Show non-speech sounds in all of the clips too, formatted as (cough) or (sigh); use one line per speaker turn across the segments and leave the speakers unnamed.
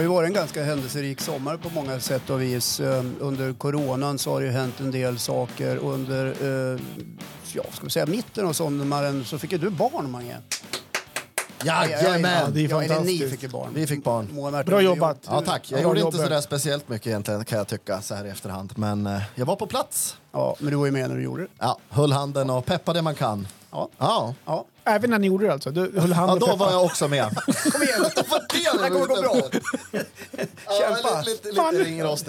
har ju varit en ganska händelserik sommar på många sätt och vis. Eh, Under coronan så har det ju hänt en del saker. Under eh, ja, ska vi säga, mitten av sommaren så fick ju du barn, Mange.
Jajamän!
Ja,
det är
ja, eller ni
fantastiskt.
fick ju barn.
Vi fick barn.
Bra jobbat.
Ja tack, jag
Bra
gjorde inte sådär speciellt mycket egentligen kan jag tycka så här i efterhand. Men eh, jag var på plats.
Ja, men du var ju med när du gjorde det.
Ja, höll handen och peppade man kan.
Ja.
Ja,
Ja.
Även när ni gjorde det alltså? Du höll
ja då var jag också med. (laughs)
Kom igen!
det
här kommer gå bra. (laughs)
Ja, lite, lite,
Fan.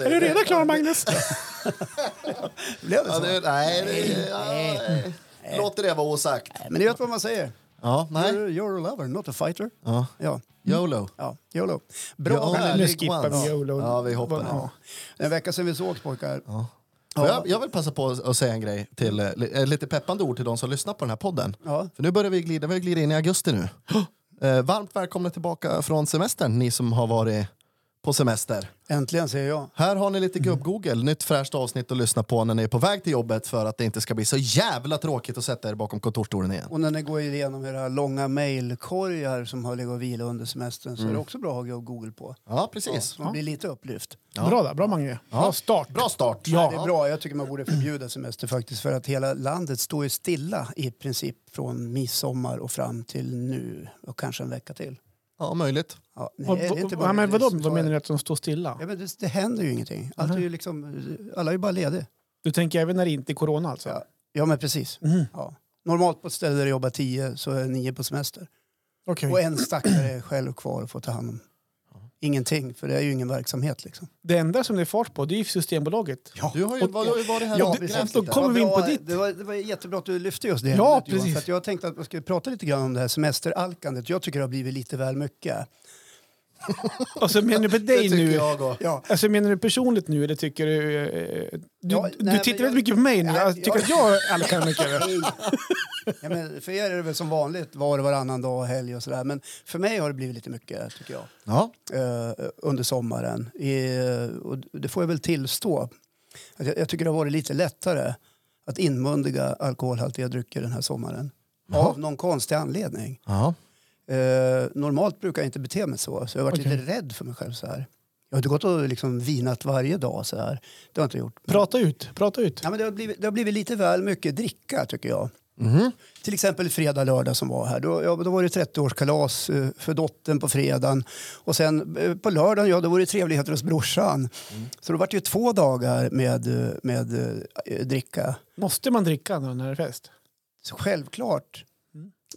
Är du redan klar Magnus? (laughs)
Blev det
Ja,
så?
det, nej, det, ja, nej. Låter det vara osagt.
Men ni vet vad man säger?
Ja, nej.
You're, you're a lover, not a fighter.
Ja.
Ja,
YOLO.
ja YOLO. Bra
Ja.
Nu skippar vi. YOLO.
Ja, vi hoppar
Ja.
En vecka sedan vi sågs pojkar.
Ja. Jag, jag vill passa på att säga en grej till eh, li- lite peppande ord till de som lyssnar på den här podden.
Ja.
För nu börjar vi glida, vi glider in i augusti nu. Eh, varmt välkomna tillbaka från semestern, ni som har varit på semester.
Äntligen säger jag.
Här har ni lite gubb-google, nytt fräscht avsnitt att lyssna på när ni är på väg till jobbet för att det inte ska bli så jävla tråkigt att sätta er bakom kontorsstolen igen.
Och när ni går igenom era långa mejlkorgar som har legat och vilat under semestern så är det också bra att ha Google på.
Ja,
Ja,
precis.
så man blir lite upplyft.
Ja.
Bra där, bra Mange. Bra start.
Bra start.
Ja.
Det är bra. Jag tycker man borde förbjuda semester faktiskt för att hela landet står ju stilla i princip från midsommar och fram till nu och kanske en vecka till.
Ja, möjligt.
Ja, nej,
Och,
det är inte bara
ja, men vadå, vad menar du att de står stilla?
Ja, men det, det händer ju ingenting. Allt är ju liksom, alla är ju bara lediga.
Du tänker även när det inte är corona alltså?
Ja, ja men precis.
Mhm.
Ja. Normalt på ett ställe där det jobbar tio så är nio på semester.
Okej.
Och en stackare är själv kvar och får ta hand om ingenting, för det är ju ingen verksamhet. Liksom.
Det enda som det är fart på det är ju Systembolaget.
Du har ju, vad, du varit här
Ja,
och
precis.
grävt
då kommer vi in på ditt.
Det var, det var jättebra att du lyfte just det.
Ja,
ämnet, Johan,
precis.
För att jag tänkte att vi skulle prata lite grann om det här semesteralkandet. Jag tycker det har blivit lite väl mycket.
Alltså menar du på
Det
dig
tycker
nu?
jag och.
Ja,
Alltså menar du personligt nu eller tycker du... eh, Du,
Ja,
du
nej,
tittar väldigt mycket på mig nu.
Nej,
Jag tycker
jag-
att jag mycket.
Nej. ja, men för er är det väl som vanligt var och varannan dag, helg och sådär. Men för mig har det blivit lite mycket, tycker jag.
Ja,
eh, under sommaren. I, och det får jag väl tillstå. Att jag, jag tycker det har varit lite lättare att inmundiga alkoholhaltiga drycker den här sommaren. Av någon konstig anledning.
ja.
Eh, normalt brukar jag inte bete mig så, så jag har varit
Okej.
lite rädd för mig själv. så här. Jag har inte gått och liksom vinat varje dag. så här. Det har jag inte gjort.
Prata ut, prata ut.
ja, men det, har blivit, det har blivit lite väl mycket dricka, tycker jag.
Mhm.
Till exempel fredag, lördag som var här. Då, ja, då var det 30-årskalas eh, för dottern på fredagen. Och sen eh, på lördagen, ja, då var det trevligheter hos brorsan. Så då var det ju två dagar med, eh, med eh, dricka.
Måste man dricka när det är fest?
Så självklart.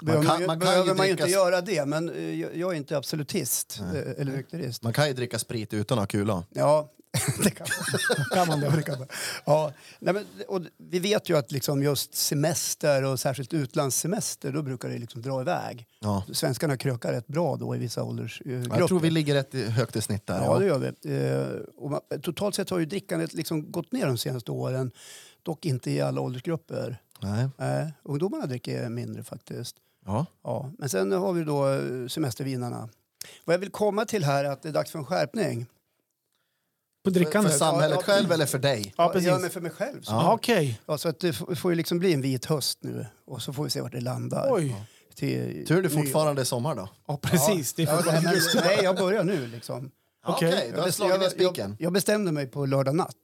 Man kan-
man,
kan
behöver man
dricka-
inte göra det, men eh, jag, är inte absolutist eh, eller nykterist.
Man kan ju dricka sprit utan att ha kula.
Ja, (laughs) det kan man. (laughs)
Kan man
Ja,
det?
det kan man. Ja, nej, men, och vi vet ju att liksom just semester och särskilt utlandssemester, då brukar det liksom dra iväg.
Ja.
Svenskarna krökar rätt bra då i vissa åldersgrupper.
Jag tror vi ligger rätt i- högt i snitt där.
Ja, det gör vi. Eh, och man, totalt sett har ju drickandet liksom gått ner de senaste åren. Dock inte i alla åldersgrupper.
Nej.
Nej, ungdomarna dricker mindre faktiskt.
Ja.
Ja. Men sen har vi då eh, semestervinarna. Vad jag vill komma till här är att det är dags för en skärpning.
På
För,
drickandet?
för samhället
Ja, ja.
själv eller för dig?
Ja, precis.
Ja, men för mig själv. Så.
Ja, Okej.
Ja, så att det får ju liksom bli en vit höst nu och så får vi se vart det landar.
Oj.
Till
Tur det fortfarande är sommar då.
Ja, precis. Det är
Ja, men, nej, jag börjar nu liksom.
Okej,
Okej.
du har slagit ner
jag,
spiken.
jag, jag bestämde mig på lördag natt.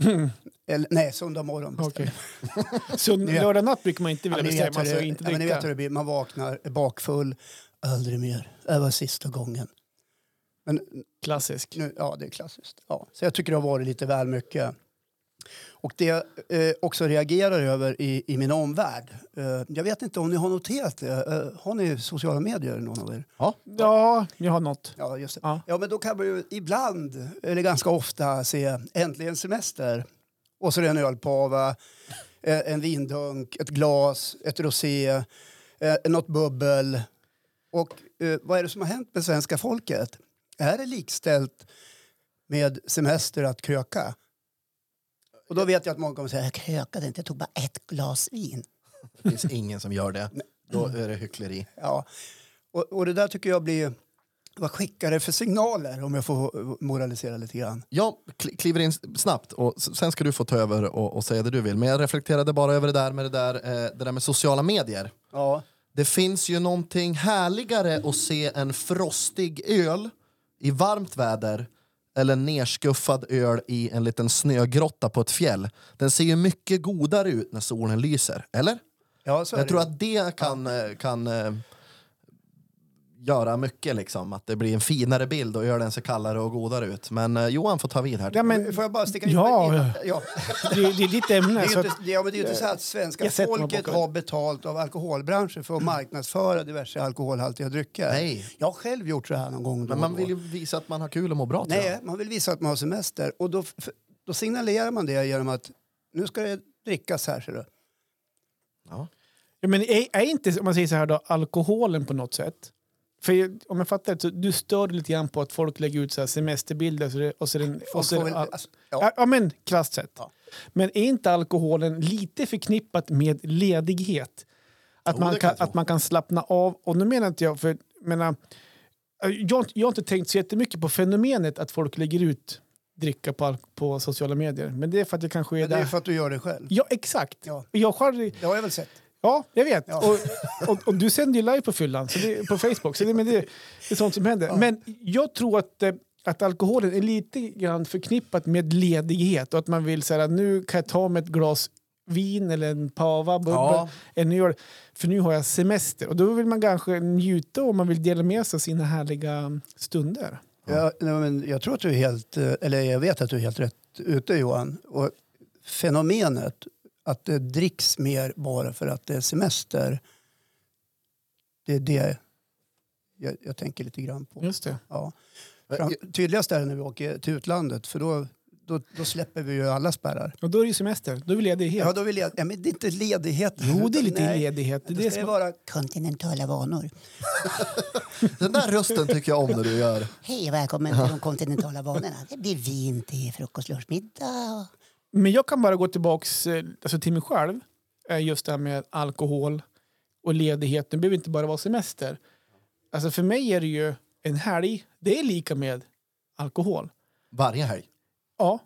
(laughs) Eller, nej, söndag morgon bestämde
Okej. Så (laughs) lördag natt brukar man inte
Ja,
vilja
vet
bestämma sig inte
ja, ni vet hur det blir. Man vaknar, bakfull, aldrig mer. Det var sista gången. Men
Klassisk.
nu, ja, det är klassiskt. Ja. Så jag tycker det har varit lite väl mycket. Och det jag eh, också reagerar över i, i min omvärld. Eh, jag vet inte om ni har noterat det. Eh, har ni sociala medier, någon av er?
Ja.
Ja, jag har något.
Ja, just det.
Ja.
Ja, men då kan man ju ibland, eller ganska ofta, se äntligen semester. Och så är det en ölpava, eh, en vindunk, ett glas, ett rosé, eh, något bubbel. Och eh, vad är det som har hänt med svenska folket? Är det likställt med semester att kröka? Och då vet jag att många kommer säga, jag krökade inte, jag tog bara ett glas vin.
Det finns ingen som gör det. Då är det hyckleri.
Ja. Och, och det där tycker jag blir, vad skickar det för signaler om jag får moralisera lite grann?
Jag kli- kliver in snabbt och sen ska du få ta över och, och säga det du vill. Men jag reflekterade bara över det där med, det där, eh, det där med sociala medier.
Ja.
Det finns ju någonting härligare att se en frostig öl i varmt väder eller nerskuffad öl i en liten snögrotta på ett fjäll. Den ser ju mycket godare ut när solen lyser, eller?
Ja, så är
Jag
det
tror att det kan, eh, kan eh, göra mycket, liksom. att det blir en finare bild och ölen ser kallare och godare ut. Men eh, Johan får ta vid här.
Ja, men,
Får jag bara sticka in?
Ja,
ja. (laughs)
det, det är ditt ämne.
Det är
Så att,
inte, ja, men det är ju inte så att svenska
Jag sätter mig
folket
bakom.
har betalt av alkoholbranschen för att marknadsföra diverse alkoholhaltiga drycker.
Nej.
Jag har själv gjort så här någon gång. då
Men
och
man
då.
vill ju visa att man har kul och mår bra. tror jag.
Nej, man vill visa att man har semester. Och då, f- då signalerar man det genom att nu ska det drickas här. Ser du.
Ja.
ja, men är, är inte, om man säger så här då, alkoholen på något sätt? För jag- om jag fattar det, så du stör dig lite grann på att folk lägger ut så semesterbilder så det, och så det, och så
alltså,
ja.
ja.
men krasst sett.
Ja.
Men är inte alkoholen lite förknippat med ledighet? Att,
Jo,
man,
kan jag
att man kan slappna av. Och nu menar inte jag, för menar, jag, har inte- jag har inte tänkt så jättemycket på fenomenet att folk lägger ut dricka på, på sociala medier. Men det är för att jag kanske är
Men det är
där.
för att du gör det själv.
Ja, exakt.
Ja.
Jag själv,
Det har jag väl sett.
Ja, jag vet.
Ja.
Och, och, och du sänder ju live på fyllan, så det, på Facebook. Så det, men det, det är sånt som händer. Men jag tror att, eh, att alkoholen är lite grann förknippat med ledighet. Och att man vill säga nu kan jag ta mig ett glas vin eller en pava, bubbel,
Ja.
en öl. För nu har jag semester. Och då vill man kanske njuta och man vill dela med sig av sina härliga stunder.
Ja, nej, men jag tror att du är helt, eh, eller jag vet att du är helt rätt ute Johan. Och fenomenet att det dricks mer bara för att det är semester. Det är det jag, jag tänker lite grann på.
Just det.
Ja. Fram, tydligast är det när vi åker till utlandet för då, då, då släpper vi ju alla spärrar.
Och då är det ju semester. Då är vi ledighet.
Ja, då vill jag, ja, men det är inte ledighet.
Jo, det är lite
Nej,
ledighet. Det är
Det
det
ska
som...
vara kontinentala vanor. (laughs)
Den där rösten tycker jag om när du gör.
Hej och välkommen till de kontinentala vanorna. Det blir vin till frukost, lunch, middag.
Men jag kan bara gå tillbaks eh, alltså till mig själv. Eh, Just det här med alkohol och ledighet. Det behöver inte bara vara semester. Alltså för mig är det ju en helg. Det är lika med alkohol.
Varje helg.
Ja.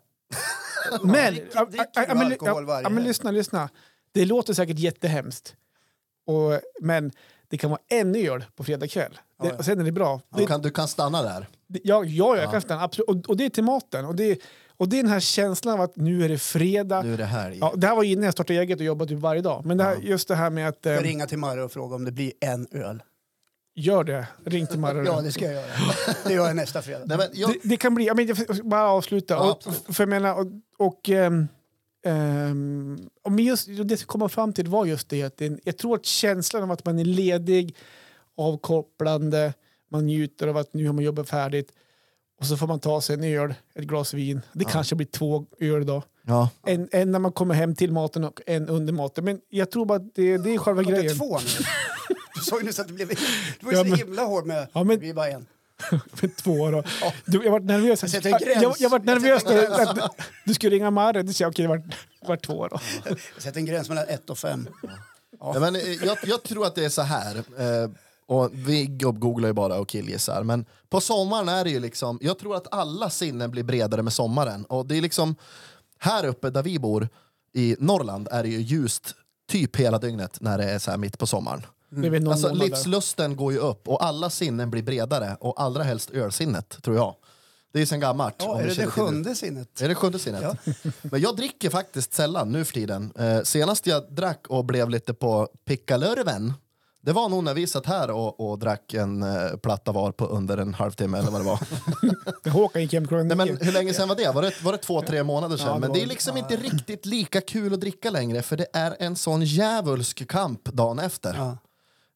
(laughs) Men, ja,
du
men,
alkohol
ja,
varje
men lyssna, lyssna. Det låter säkert jättehemskt. Och, men det kan vara en öl på fredag kväll. Det,
Ja,
sen är det bra.
Du
Det,
kan, du kan stanna där.
det, ja, ja, jag kan stanna. Absolut. Och, och det är till maten. Och det, och det är den här känslan av att nu är det fredag.
Nu är det helg.
Ja, det här var innan jag startade eget och jobbade typ varje dag. Men det här, just det här med att... Eh,
Jag ringa till Marre och fråga om det blir en öl.
gör det. Ring till Marre. (laughs)
Ja, det ska jag göra. Det gör jag nästa fredag.
Nej, men jag,
det, det kan bli... Jag, men, jag får bara avsluta.
Ja,
och, för jag menar, och, och, ehm, ehm, och men just, det ska komma fram till var just det. Att det jag tror att känslan av att man är ledig, avkopplande, man njuter av att nu har man jobbat färdigt. Och så får man ta sig en öl, ett glas vin. Det kanske blir två öl då.
ja.
En, en när man kommer hem till maten och en under maten. Men jag tror bara att det, det är själva
Var det
grejen.
två nu? Du sa ju nyss att det blev... Du var ju
Ja,
så
men-
himla hård med...
Ja, men-
Det blir bara en. (laughs)
För två då. Du, jag var nervös. Jag,
gräns.
jag, jag var
Jag
nervös
sätter en
att, att du, skulle ringa Marre. Du sa okej, det var, var två då.
Jag sätter en gräns mellan ett och fem.
Ja, men, eh, jag, jag tror att det är så här. Och vi googlar ju bara och killgissar. Men på sommaren är det ju liksom... Jag tror att alla sinnen blir bredare med sommaren. Och det är liksom... Här uppe där vi bor i Norrland är det ju ljust typ hela dygnet när det är så här mitt på sommaren.
Någon
Alltså, livslusten går ju upp och alla sinnen blir bredare och allra helst ölsinnet, tror jag. Det är ju sen gammalt.
Ja,
om
är det det
känner till
sjunde sinnet?
Är det sjunde sinnet? (laughs) Men jag dricker faktiskt sällan nu för tiden. Eh, senast jag drack och blev lite på pickalurven, det var nog när vi satt här och, och drack en eh, platta var på under en halvtimme eller vad det var. (laughs)
Håkan gick hem klockan
Nej, men
nio.
hur länge sedan var det? Var det, var det två, tre månader sedan?
Ja, det
men
var
det är
det.
liksom inte riktigt lika kul att dricka längre för det är en sån djävulsk kamp dagen efter.
Ja.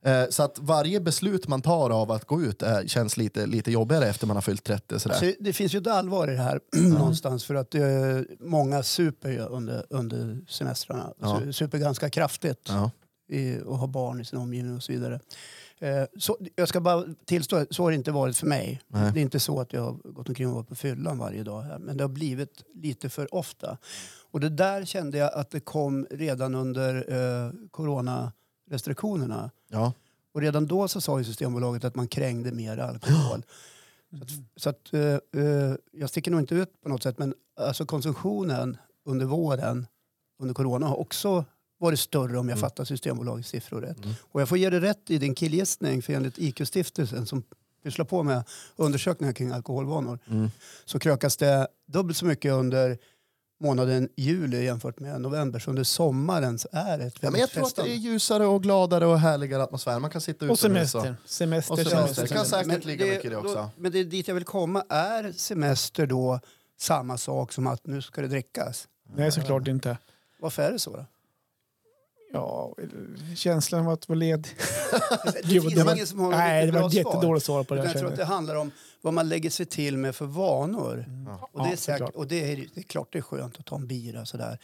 Eh, så att varje beslut man tar av att gå ut eh, känns lite, lite jobbigare efter man har fyllt 30. Sådär.
Så det finns ju ett allvar i det här (clears throat) någonstans för att eh, många super ju under, under semestrarna.
Ja.
Su- Super ganska kraftigt
Ja.
Och har barn i sin omgivning och så vidare. Eh, så, jag ska bara tillstå, så har det inte varit för mig.
Nej.
Det är inte så att jag har gått omkring och varit på fyllan varje dag här, men det har blivit lite för ofta. Och det där kände jag att det kom redan under eh, coronarestriktionerna.
Ja.
Och redan då så sa ju Systembolaget att man krängde mer alkohol. (gasps) Så att, så att, eh, eh, jag sticker nog inte ut på något sätt men alltså konsumtionen under våren under corona har också varit större om jag fattar Systembolagets siffror rätt. Och jag får ge dig rätt i din killgissning för enligt IQ-stiftelsen som pysslar på med undersökningar kring alkoholvanor
Mm.
så krökas det dubbelt så mycket under månaden juli jämfört med november. Så under sommaren så är det ett
Ja, men jag tror att det är ljusare och gladare och härligare atmosfär. Man kan sitta ute
Och semester. Semester,
Och
semester.
semester. Det kan säkert
Men
ligga mycket i det också.
Då, men det dit jag vill komma. Är semester då samma sak som att nu ska det drickas?
Nej, såklart inte.
Varför är det så då?
Ja, känslan av att vara ledig. (laughs)
Det finns
det var-
ingen som har
Nej, det var ett
svar.
jättedåligt svar på det. Jag
jag tror att det handlar om vad man lägger sig till med för vanor. Och, det är säkert, och det, är, det är klart det är skönt att ta en bira sådär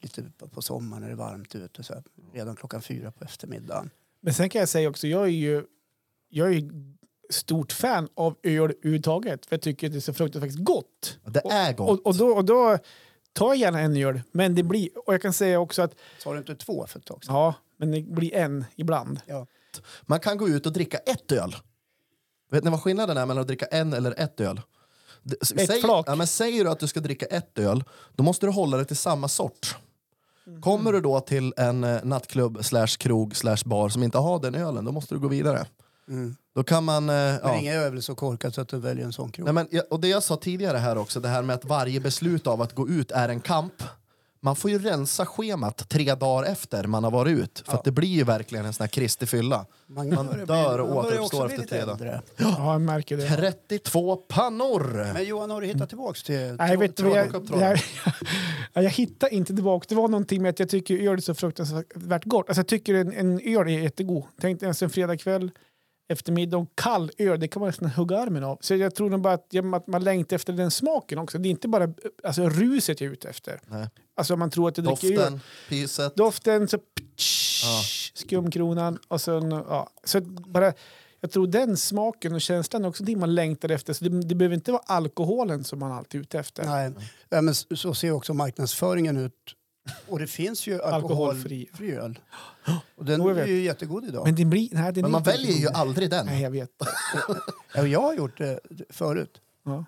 lite på- sommaren när det är varmt ute. Så här, redan klockan fyra på eftermiddagen.
Men sen kan jag säga också, jag är ju, jag är ju stort fan av öl överhuvudtaget. För jag tycker att det är så fruktansvärt gott.
Det är gott.
Och, och, då, och då tar jag gärna en öl. Men det blir, och jag kan säga också att,
Sa du inte två för ett tag sedan?
ja, men det blir en ibland.
Ja.
Man kan gå ut och dricka ett öl. Vet ni vad skillnaden är mellan att dricka en eller ett öl?
Ett
säg,
flak.
Ja, men säger du att du ska dricka ett öl, då måste du hålla dig till samma sort. Kommer du då till en eh, nattklubb, slash krog, slash bar som inte har den ölen, då måste du gå vidare.
Mm.
Då kan man... eh,
Men
ja.
ingen är väl så korkad så att du väljer en sån krog?
Nej, men, jag- och det jag sa tidigare här också, det här med att varje beslut av att gå ut är en kamp. Man får ju rensa schemat tre dagar efter man har varit ut. För att det blir ju verkligen en sån här Kristi fylla.
man,
man dör och återuppstår efter tre dagar.
Ja, jag märker det.
32 pannor!
Men Johan, har du hittat tillbaks till
Nej, vet du jag,
tråden. (laughs)
jag, jag hittar inte tillbaka. Det var någonting med att jag tycker öl är så fruktansvärt gott. Alltså jag tycker en, en öl är jättegod. Tänk dig en fredagkväll, eftermiddag och kall öl, det kan man nästan hugga armen av. Så jag tror nog bara att, ja, att man längtar efter den smaken också. Det är inte bara alltså, ruset jag är ute efter.
Nej.
Alltså man tror att jag dricker.
Doften, pyset.
Doften, så skumkronan och sen, ja. Så bara, jag tror den smaken och känslan är också det man längtar efter. Så det, det behöver inte vara alkoholen som man alltid är ute efter.
Nej, ja, men så så ser också marknadsföringen ut. Och det finns ju
Alkoholfri.
alkoholfri öl. (gasps) Och den
Jo, jag
är
vet.
ju jättegod idag.
Men, det blir, nej, den
Men
är
man
inte
väljer ju
god.
aldrig den.
Nej, jag vet. (laughs)
Ja, jag har gjort det förut.
Ja.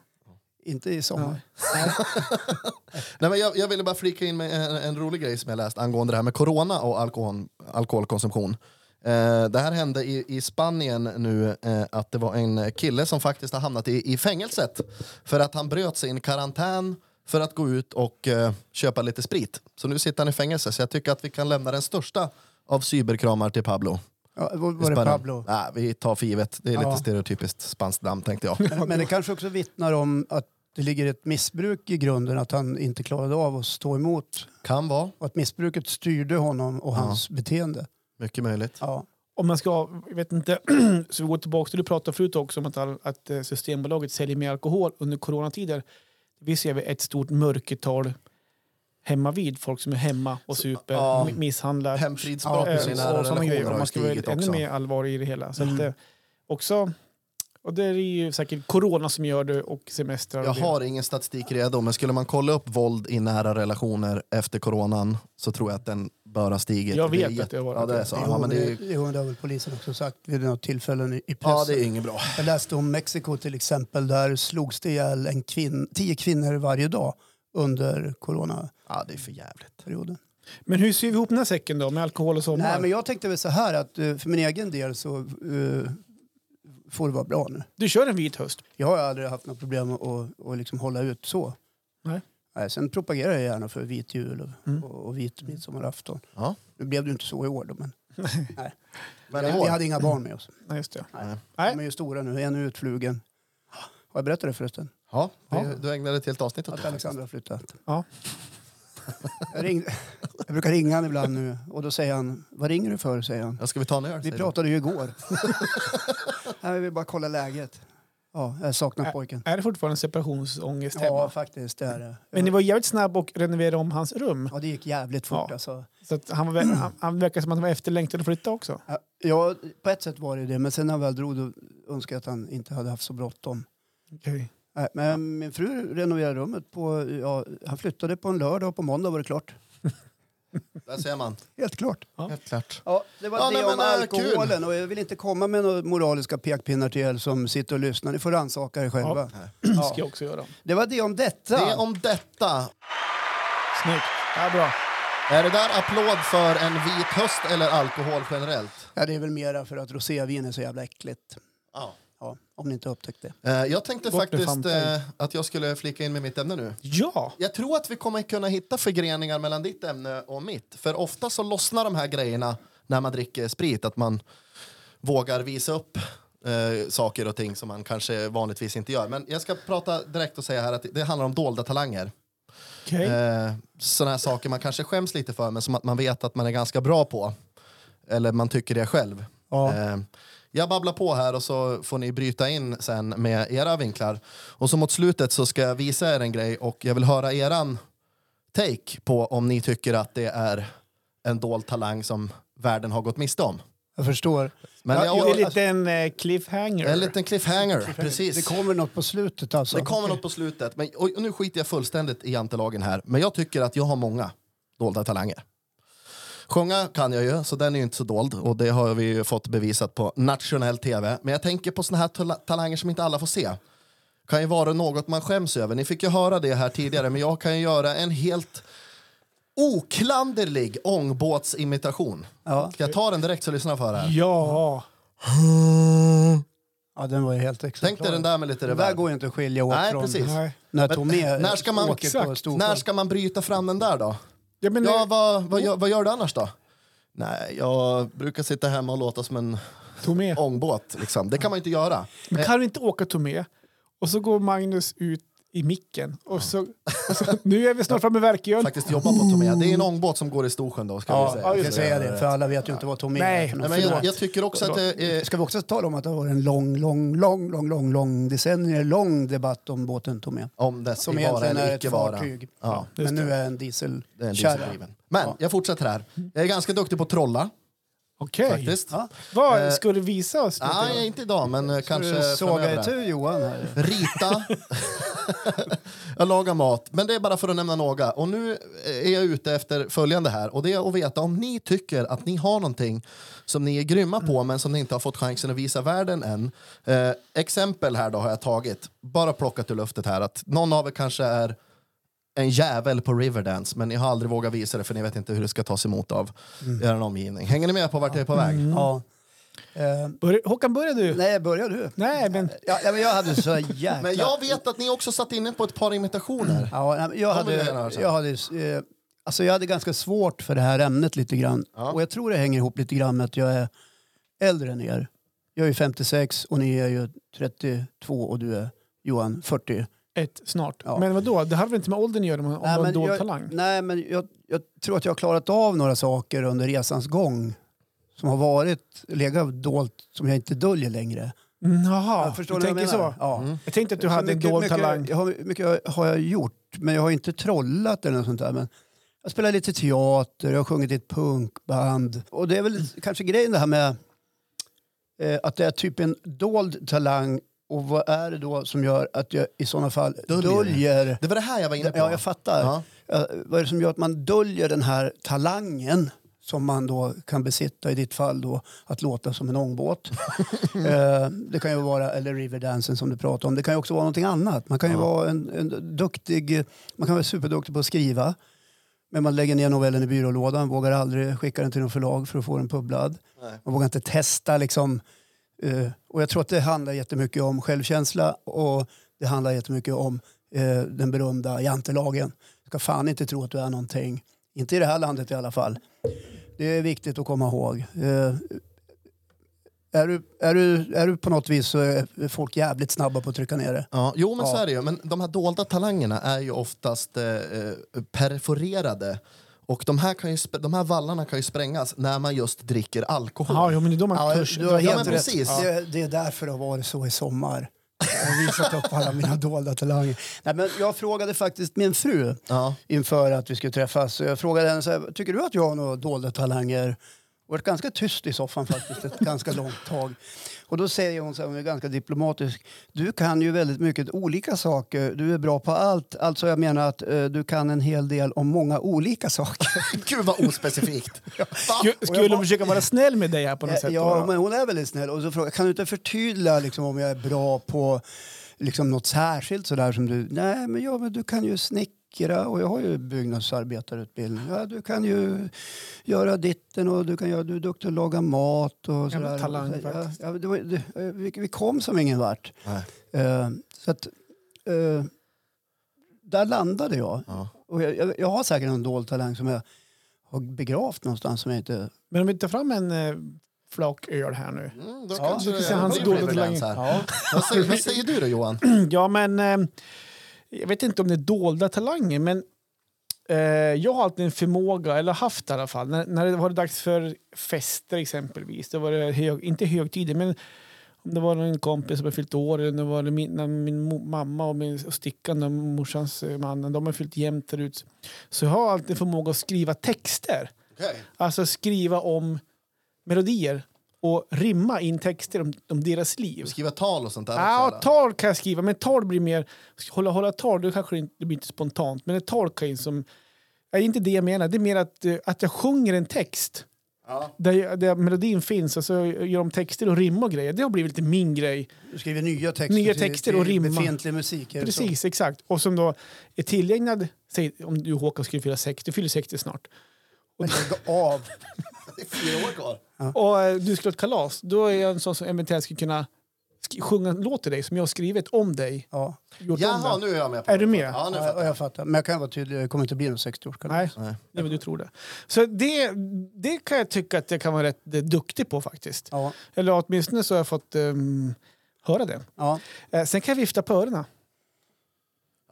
Inte i sommar. (laughs)
Nej, men jag, jag ville bara flika in med en, en rolig grej som jag läst angående det här med corona och alkohol, alkoholkonsumtion. Eh, det här hände i, i Spanien nu eh, att det var en kille som faktiskt har hamnat i, i fängelset för att han bröt sin karantän för att gå ut och eh, köpa lite sprit. Så nu sitter han i fängelse. Så jag tycker att vi kan lämna den största av cyberkramar till Pablo.
Ja, var, var det. Pablo?
Nej, vi tar för givet. Det är
Ja.
lite stereotypiskt spanskt namn tänkte jag.
Men, men det kanske också vittnar om att det ligger ett missbruk i grunden, att han inte klarade av att stå emot.
Kan vara,
Och att missbruket styrde honom och hans beteende.
mycket möjligt.
Ja.
Om man ska, jag vet inte, (clears throat) så vi går tillbaka till du pratade förut också om att, att eh, Systembolaget säljer mer alkohol under coronatider. Vi ser vi ett stort mörkertal hemma vid folk som är hemma och super,
ja.
mi- misshandlar.
Hemfridsbrott nära
och sådana grejer. Man ska
stigit
ännu mer allvar i det hela. Så att, eh, också, och det är ju säkert corona som gör det och semestrar.
Jag har ingen statistik redo, men skulle man kolla upp våld i nära relationer efter coronan så tror jag att den bör stigit.
Jag
Det är
vet att det har varit
Ja, det är
det.
så.
Jo,
Ja, men det är,
det, jo, det har väl polisen också sagt vid något tillfällen i, pressen.
ja, det är inget bra.
Jag läste om Mexiko till exempel. Där slogs det ihjäl en kvinn, tio kvinnor varje dag under coronaperioden.
Ja, det är för jävligt.
Men hur syr vi ihop den här säcken då med alkohol och sommar?
Nej, men jag tänkte väl så här att eh, för min egen del så eh, får det vara bra nu.
Du kör en vit höst.
Jag har aldrig haft något problem att, att, att liksom hålla ut så.
Nej.
Nej, sen propagerar jag gärna för vit jul och,
Mm.
och, och vit midsommarafton.
Ja.
Nu blev det inte så i år då, men (laughs)
Men
vi, vi hade inga barn med oss.
Nej, just det.
Nej.
Nej.
De är ju stora nu, en är utflugen. Har jag berättat det förresten?
ja,
Ja.
du ägnade ett helt avsnitt åt
Att
det.
Alexandra har flyttat.
Ja.
Jag, ringde, jag brukar ringa honom ibland nu och då säger han, vad ringer du för? säger han.
Ja, ska vi ta en öl?
Vi
säger du?
pratade ju igår. (laughs) Nej, vi vill bara kolla läget. Ja, jag saknar pojken.
Är det fortfarande separationsångest
Ja,
hemma?
faktiskt. Det är det.
Men ni var jävligt snabb och renoverade om hans rum.
Ja, det gick jävligt fort.
Ja.
Alltså.
Så han, var, han, han verkar som att han var efterlängtad att flytta också.
Ja, Ja, på ett sätt var det det. Men sen när han väl drog då önskade jag att han inte hade haft så bråttom. Nej, Men min fru renoverade rummet på... Ja, han flyttade på en lördag och på måndag var det klart. (laughs)
Där ser man.
Helt klart.
Ja.
Helt klart.
Ja, det var
Ja,
det
nej,
om
äh,
alkoholen. Och jag vill inte komma med några moraliska pekpinnar till er som sitter och lyssnar. Ni får rannsaka er själva.
Det
Ja.
ska jag också göra.
Det var det om detta.
Det om detta.
Snyggt. Ja, bra.
Är det där applåd för en vit höst eller alkohol generellt?
Ja, det är väl mera för att rosévin är så jävla äckligt.
Ja.
Om ni inte upptäckt det.
Eh, jag tänkte
med
faktiskt eh, att jag skulle flika in med mitt ämne nu.
Ja!
Jag tror att vi kommer kunna hitta förgreningar mellan ditt ämne och mitt. För ofta så lossnar de här grejerna när man dricker sprit. Att man vågar visa upp eh, saker och ting som man kanske vanligtvis inte gör. Men jag ska prata direkt och säga här att det handlar om dolda talanger.
Okej.
Eh, sådana här saker man kanske skäms lite för men som att man vet att man är ganska bra på. Eller man tycker det själv.
Ja.
Eh, jag babblar på här och så får ni bryta in sen med era vinklar. Och så mot slutet så ska jag visa er en grej och jag vill höra eran take på om ni tycker att det är en dold talang som världen har gått miste om.
Jag förstår.
Men
Ja,
jag,
jag-
en eh, cliffhanger.
en liten cliffhanger, precis.
Det kommer något på slutet alltså.
Det kommer något på slutet. Men, och, och nu skiter jag fullständigt i jantelagen här. Men jag tycker att jag har många dolda talanger. Sjunga kan jag ju, så den är ju inte så dold. Och det har vi ju fått bevisat på nationell tv. Men jag tänker på såna här tala- talanger som inte alla får se. Kan ju vara något man skäms över. Ni fick ju höra det här tidigare, men jag kan ju göra en helt oklanderlig ångbåtsimitation.
Ja.
Ska jag ta den direkt så lyssna för här?
Ja. (laughs)
ja, den var ju helt
Tänk
exemplar.
dig den där med lite
Det där
reverb.
går ju inte att skilja åt
Nej,
från
precis.
Nej.
när Tomé
när ska man-
Exakt.
När ska man bryta fram den där då?
Ja, men,
Ja,
eh,
vad, vad, gör, vad gör du annars då? Nej, jag brukar sitta hemma och låta som en
tog med.
ångbåt. Liksom. Det kan man ju inte göra.
Men kan du inte åka tog med? Och så går Magnus ut i micken. Och så, och så, nu är vi snart framme vid Verkön.
Faktiskt jobba på Tomé. Det är en ångbåt som går i Storsjön då, ska
Ja,
vi säga.
det.
säga det, för alla vet ju inte vad Tomé
Nej,
är för
Nej, men jag, jag tycker också att det är...
Ska vi också tala om att det har varit en lång, lång, lång, lång, lång, lång decennier lång debatt om båten Tomé.
Om det
Som
vara eller icke vara. Ja,
Men nu är en
det är en
dieselkärra.
dieseldriven. Men
Ja.
jag fortsätter här. Jag är ganska duktig på att trolla,
Okej.
faktiskt.
Ja.
Vad
Eh,
ska du visa oss?
Nej, inte idag, men eh, kanske
såga
framöver.
itu Johan här?
Rita. (laughs) jag lagar mat. Men det är bara för att nämna några. Och nu är jag ute efter följande här. Och det är att veta om ni tycker att ni har någonting som ni är grymma på men som ni inte har fått chansen att visa världen än. Eh, exempel här då har jag tagit. Bara plockat ur luftet här. Att någon av er kanske är en jävel på Riverdance men ni har aldrig vågat visa det för ni vet inte hur det ska tas emot av er omgivning. Hänger ni med på vart jag är på väg?
Ja. Eh,
Börja, Håkan, börjar du?
nej, börjar du?
Nej, men...
Ja, ja, men jag hade så jäkla...
Men jag vet att ni också satt inne på ett par imitationer.
Ja, nej, jag, hade, jag, hade, eh, alltså jag hade ganska svårt för det här ämnet lite grann.
Ja.
Och jag tror det hänger ihop lite grann med att jag är äldre än er. Jag är 56 och ni är ju 32 och du är Johan 40.
Ett snart.
Ja.
Men vadå? Det hade väl inte med åldern att göra om du har en dold
jag,
talang?
nej, men jag, jag tror att jag har klarat av några saker under resans gång som har varit legat dolt som jag inte döljer längre.
Mm, Jaha,
Jag förstår
du
jag
tänker
menar.
så?
Ja.
Mm.
Jag tänkte att du
Så
hade en
mycket-
dold
mycket,
talang.
Jag har, mycket har jag gjort, men jag har inte trollat eller något sånt där. Men jag spelar lite teater, jag har sjungit i ett punkband. Och det är väl kanske grejen det här med eh, att det är typ en dold talang. Och vad är det då som gör att jag i sådana fall
Döljer.
döljer...
Det var det här jag var inne på.
Ja, jag fattar.
Ja.
Ja, vad är det som gör att man döljer den här talangen som man då kan besitta, i ditt fall då, att låta som en ångbåt. (laughs) eh, det kan ju vara, eller riverdansen som du pratar om. Det kan ju också vara någonting annat. Man kan ju
Ja.
vara en, en duktig, man kan vara superduktig på att skriva. Men man lägger ner novellen i byrålådan, vågar aldrig skicka den till någon förlag för att få den pubblad.
Nej.
Man vågar inte testa liksom. Eh, och jag tror att det handlar jättemycket om självkänsla och det handlar jättemycket om eh, den berömda jantelagen. Du ska fan inte tro att du är någonting. Inte i det här landet i alla fall. Det är viktigt att komma ihåg. Eh, är, du, är, du, är du på något vis så är folk jävligt snabba på att trycka ner det.
Ja, jo, men så
Ja.
är det ju. Men de här dolda talangerna är ju oftast eh, perforerade. Och de här, kan ju, de här vallarna kan ju sprängas när man just dricker alkohol.
Ja, jo, men det är då man
Ja,
törs.
du har
Ja,
helt rätt.
precis.
Det, det är därför det har varit så i sommar. Jag har visat upp alla mina dolda talanger. Nej, men jag frågade faktiskt min fru
Ja.
inför att vi skulle träffas. Jag frågade henne så här, tycker du att jag har några dolda talanger? Varit ganska tyst i soffan faktiskt ett (laughs) ganska långt tag. Och då säger hon så här, hon är ganska diplomatisk. Du kan ju väldigt mycket olika saker. Du är bra på allt. Alltså jag menar att eh, du kan en hel del om många olika saker. (laughs)
Gud vad ospecifikt. (laughs) Va?
Skulle,
bara-
hon försöka vara snäll med dig här på något sätt?
Ja,
då?
men hon är väldigt snäll. Och så frågar jag, kan du inte förtydliga liksom, om jag är bra på liksom, något särskilt sådär som du... Nej, men, ja, men du kan ju snickra snickra och jag har ju byggnadsarbetarutbildning. Ja, du kan ju göra ditten och du, kan göra, du är duktig att laga mat. Och sådär.
talang,
ja,
faktiskt.
ja, det var, det, vi, vi kom som ingen vart.
Nej.
Eh, så att, eh, där landade jag.
Ja.
Och jag, jag. Jag har säkert en dold talang som jag har begravt någonstans som jag inte...
Men om vi tar fram en eh, flak öl här nu.
Mm, då
Ja,
kanske
vi
det
se hans
leverans
talang.
här. Vad, säger, vad säger du då Johan? (clears throat)
Ja, men eh, jag vet inte om det är dolda talanger, men eh, jag har alltid en förmåga, eller haft i alla fall, när, när det var dags för fester exempelvis. Det var det hög, inte högtider, men om det var en kompis som hade fyllt år eller det var det min, när min mamma och, min, och Stickan, och morsans eh, man, de har fyllt jämnt förut. Så jag har alltid förmåga att skriva texter.
Okay.
Alltså skriva om melodier och rimma in texter om, om deras liv.
Skriva tal och sånt där
Ja,
också,
tal kan jag skriva, men tal blir mer... Hålla, hålla tal, det kanske inte, det blir inte spontant, men ett tal kan ju som... Ja, inte det jag menar, det är mer att, eh, att jag sjunger en text
Ja.
där, där melodin finns och så gör de texter och rim och grejer. Det har blivit lite min grej.
Du skriver nya texter,
Nya texter
till
och rimma.
befintlig musik. är det så?
Precis, exakt. Och som då är tillägnad, säg om du Håkan skulle fylla 60, du fyller 60 snart.
Men lägg av. (laughs)
Det är fyra år kvar.
Och eh, du skulle ha ett kalas, då är jag en sån som eventuellt skulle kunna sjunga en låt till dig som jag har skrivit om dig.
Ja,
Gjort
Jaha, nu är jag med på
Är du med?
Ja, nu
ja,
fattar jag.
jag fattar. Men jag kan vara tydlig, det kommer inte bli någon 60-årskalas.
Nej,
Nej.
vad du tror det. Så det, det kan jag tycka att jag kan vara rätt eh, duktig på faktiskt.
Ja,
Eller åtminstone så har jag fått ehm, höra det.
ja.
Eh, sen kan jag vifta på öronen.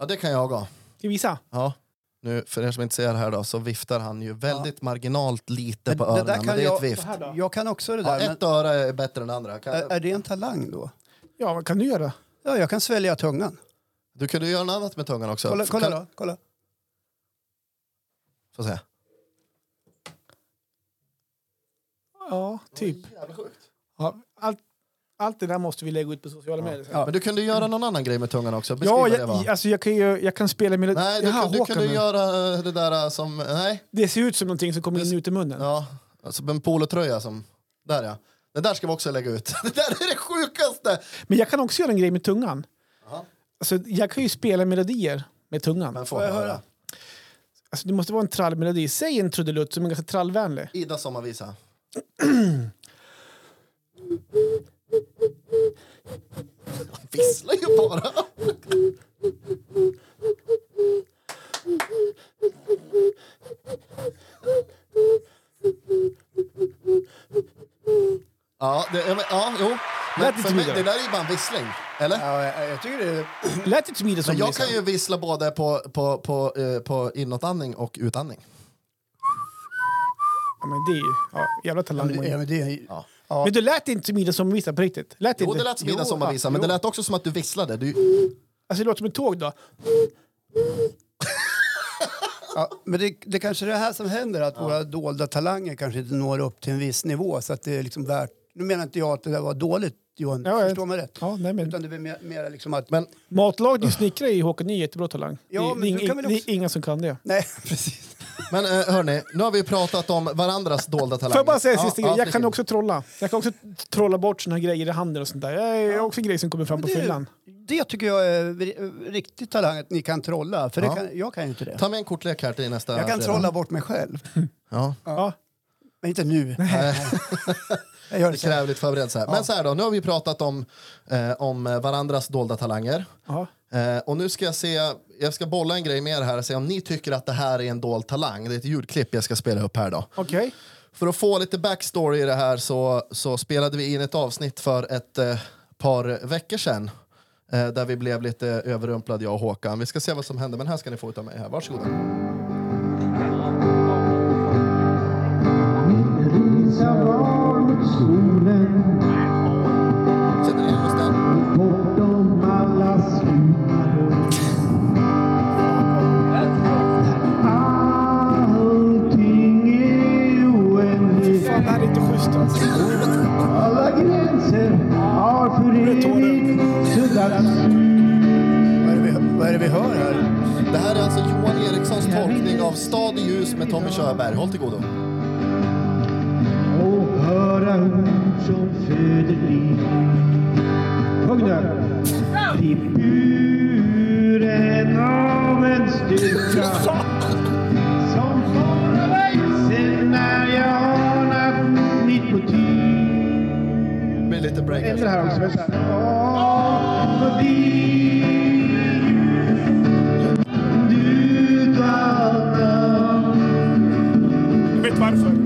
Ja, det kan jag ha.
Ska jag visa?
Ja. Nu, för er som inte ser här då, så viftar han ju väldigt marginalt lite
Men
på
det där
öronen,
kan
men det är
jag-
ett vift.
Jag kan också det
Ja,
där.
ett öra är bättre än det andra. Kan,
är, är det en talang då?
Ja, vad kan du göra?
Ja, jag kan svälja tungan.
du kunde göra något annat med tungan också.
Kolla, kolla
Kan-
då. Kolla.
Får se.
Ja, typ.
Jävla sjukt.
Ja, allt, allt det där måste vi lägga ut på sociala medier.
Ja.
Men du kunde göra någon annan grej med tungan också. Beskriv
Ja,
det
jag,
var.
alltså jag, kan ju, jag kan spela med...
Nej, du,
Jaha,
du kunde göra eh, det där som... Nej,
Det ser ut som någonting som kommer in ut i munnen.
ja. Alltså en polotröja som... Där ja. Det där ska vi också lägga ut. (laughs) Det där är det sjukaste!
Men jag kan också göra en grej med tungan. Alltså, jag kan ju spela melodier med tungan.
Men får
jag
höra?
Alltså, det måste vara en trallmelodi. Säg en trudelutt som är ganska trallvänlig.
Ida sommarvisa. (clears throat) Han visslar ju bara. Ja, det, ja, men- ja, jo. Men
Lät lite
för mig, det där är ju bara en vissling. Eller?
Ja, jag, jag tycker det är...
Lät inte som Ida som
Men jag kan ju vissla både på, på, på, eh, på inåtandning och utandning.
Ja, men det är ju... Ja, jävla talang.
Ja, men det är
Ja.
Ja.
Men du lät inte som Ida som visslar på riktigt. Lät
Jo,
inte.
det lät som Ida sommarvisa, men det lät också som att du visslade. Du,
Alltså det låter som ett tåg då. (laughs)
Ja, men det, det kanske är det här som händer, att våra dolda talanger kanske inte når upp till en viss nivå. Så att det är liksom värt... Nu menar inte jag att det där var dåligt, Johan.
Ja, jag-
Förstå mig rätt.
Ja, nej, men.
Utan det är mer, mer liksom att...
men
Matlagning och snickra i Håkan är jättebra talang.
Ja,
det,
men
det, är
du
ing-
kan väl
det
också-
är inga som kan det.
Nej, (laughs) precis.
Men eh, hörni, nu har vi pratat om varandras dolda talanger.
Får jag bara säga
Ja,
sista
ja?
Jag
det
kan också trolla. Jag kan också trolla bort såna här grejer i handen och sånt där. Jag är också en grej som kommer fram
Men
på
det-
fyllan.
Det tycker jag är ri- riktigt talang, att ni kan trolla. För
Ja.
det kan, jag kan ju inte det.
Ta med en kortlek här till nästa
Jag kan
fredag.
trolla bort mig själv.
Ja,
Ja.
Men inte nu. Jag gör det
det kräver lite förberedelse. Men så här då, nu har vi pratat om, eh, om varandras dolda talanger.
Ja.
Eh, och nu ska jag se, jag ska bolla en grej med er här och se om ni tycker att det här är en dold talang. Det är ett ljudklipp jag ska spela upp här då.
Okej.
För att få lite backstory i det här så, så spelade vi in ett avsnitt för ett eh, par veckor sedan. Eh, där vi blev lite överrumplade jag och Håkan. Vi ska se vad som händer men här ska ni få utav mig här. Varsågoda.
Solen
Körberg. Håll till godo.
och höra ord som föder liv. Sjung nu! I buren av en styrka som fångar mig sen när jag anat mitt motiv.
Blir lite break.
Efter det här också. vänta. Åh, förbi. Du.
Jag vet varför.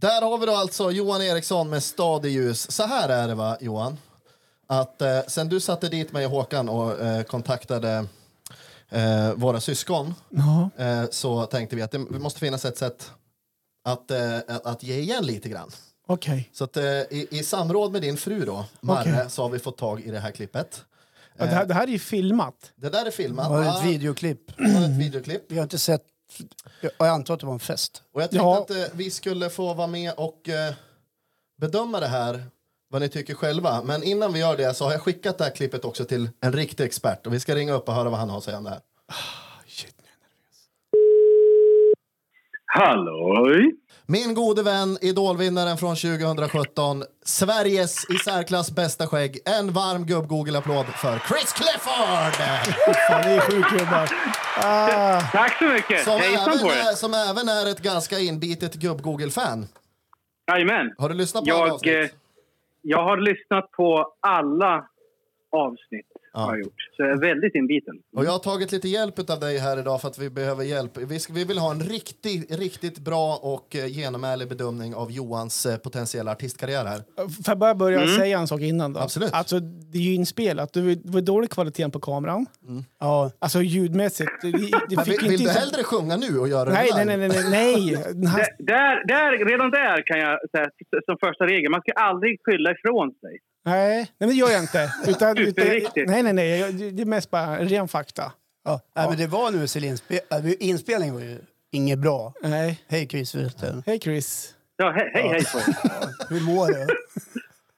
Där har vi då alltså Johan Eriksson med Stad i ljus. Så här är det va, Johan? Att eh, sen du satte dit mig och Håkan och eh, kontaktade eh, våra syskon
Ja.
eh, så tänkte vi att det måste finnas ett sätt att, eh, att- att ge igen lite grann.
Okej.
Så att, eh, i, i samråd med din fru då, Marre,
Okej.
så har vi fått tag i det här klippet.
Ja, det, här, det här är ju filmat.
Det där är filmat.
Det var
va?
ett videoklipp.
Det var ett videoklipp.
Vi har inte sett... Jag jag antar att det var en fest.
Och jag tänkte
Ja.
att eh, vi skulle få vara med och eh, bedöma det här, vad ni tycker själva. Men innan vi gör det så har jag skickat det här klippet också till en riktig expert. Och vi ska ringa upp och höra vad han har att säga om det här.
Shit, nu är jag nervös.
Halloj!
Min gode vän, idolvinnaren från 2017, Sveriges i särklass bästa skägg. En varm gubb-Google-applåd för Chris Clifford!
Fan, det är sjukt gubbar. Ah,
Tack så mycket!
Som
Hejsan
även,
på
är,
er!
som även är ett ganska inbitet gubb-Google-fan.
Jajamän.
Har du lyssnat på alla
Jag, eh,
avsnitt?
jag har lyssnat på alla avsnitt.
Ja.
Har jag gjort. Så jag är väldigt inbiten.
Och jag har tagit lite hjälp av dig här idag för att vi behöver hjälp. Vi, ska, vi vill ha en riktigt, riktigt bra och eh, genomärlig bedömning av Johans eh, potentiella artistkarriär här.
får jag bara börja säga en sak innan då?
Absolut.
Alltså, det är ju inspelat. Det var, dålig kvalitet på kameran.
Ja,
Alltså ljudmässigt. Det, det (laughs) fick
vill, vill
inte
du hellre sjunga nu och göra
Nej,
det
nej, nej, nej, nej. (laughs) Här,
där, där, redan där kan jag säga som första regel. Man ska aldrig skylla ifrån sig.
Nej, nej, men det gör jag inte. Utan, utan, nej, nej, nej. Det är mest bara ren fakta.
ja. Nej, men det var nu Celine äh, Inspelningen var ju inget bra.
Nej.
Hej Chris förresten.
Hej Chris.
Ja, hej, hej, hej på er. (laughs)
Hur mår du?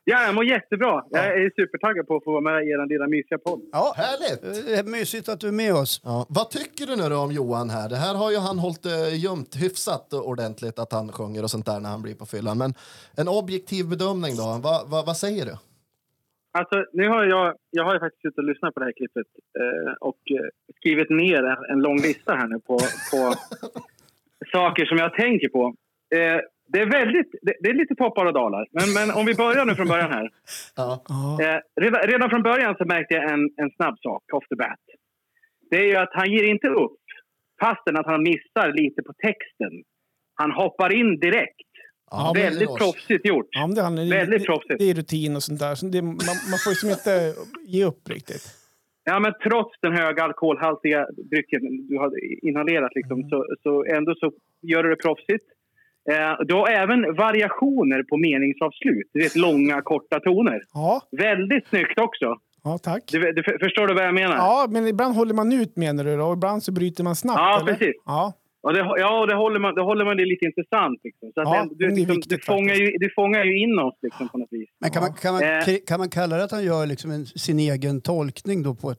Ja, jag mår jättebra. Jag är supertaggad på att få vara med i er lilla mysiga podd.
Ja,
Härligt!
det är mysigt att du är med oss.
Ja. Vad tycker du nu då om Johan här? Det här har ju han hållit eh, gömt hyfsat ordentligt att han sjunger och sånt där när han blir på fyllan. Men en objektiv bedömning då? Va, va, vad säger du?
Alltså, nu har jag, jag har ju faktiskt suttit och lyssnat på det här klippet eh, och eh, skrivit ner en, en lång lista här nu på, på (laughs) saker som jag tänker på. Eh, det är väldigt, det, det är lite toppar och dalar. Men, men om vi börjar nu från början här. Eh, redan, redan från början så märkte jag en, en snabb sak, off the bat. Det är ju att han ger inte upp fastän att han missar lite på texten. Han hoppar in direkt.
Ja,
Väldigt proffsigt gjort.
Ja, det, handlar-
Väldigt
det,
proffsigt.
det är rutin och sånt där. Så det, man, man får liksom inte ge upp riktigt.
Ja, men trots den höga alkoholhaltiga drycken du har inhalerat liksom, så, så ändå så gör du det proffsigt. Eh, du har även variationer på meningsavslut. Du vet, långa, korta toner.
Ja,
Väldigt snyggt också.
ja tack.
Du, du, förstår du vad jag menar?
Ja, men ibland håller man ut menar du då, och ibland så bryter man snabbt.
Ja,
eller?
precis.
Ja,
Och det, ja, det håller man, det håller man det lite intressant. Liksom. Så att
Ja,
det, du, liksom,
viktigt
du, fångar ju, du fångar ju in oss liksom, på något vis.
Men kan, man, kan, man,
Eh.
kan man kalla det att han gör liksom en, sin egen tolkning då på ett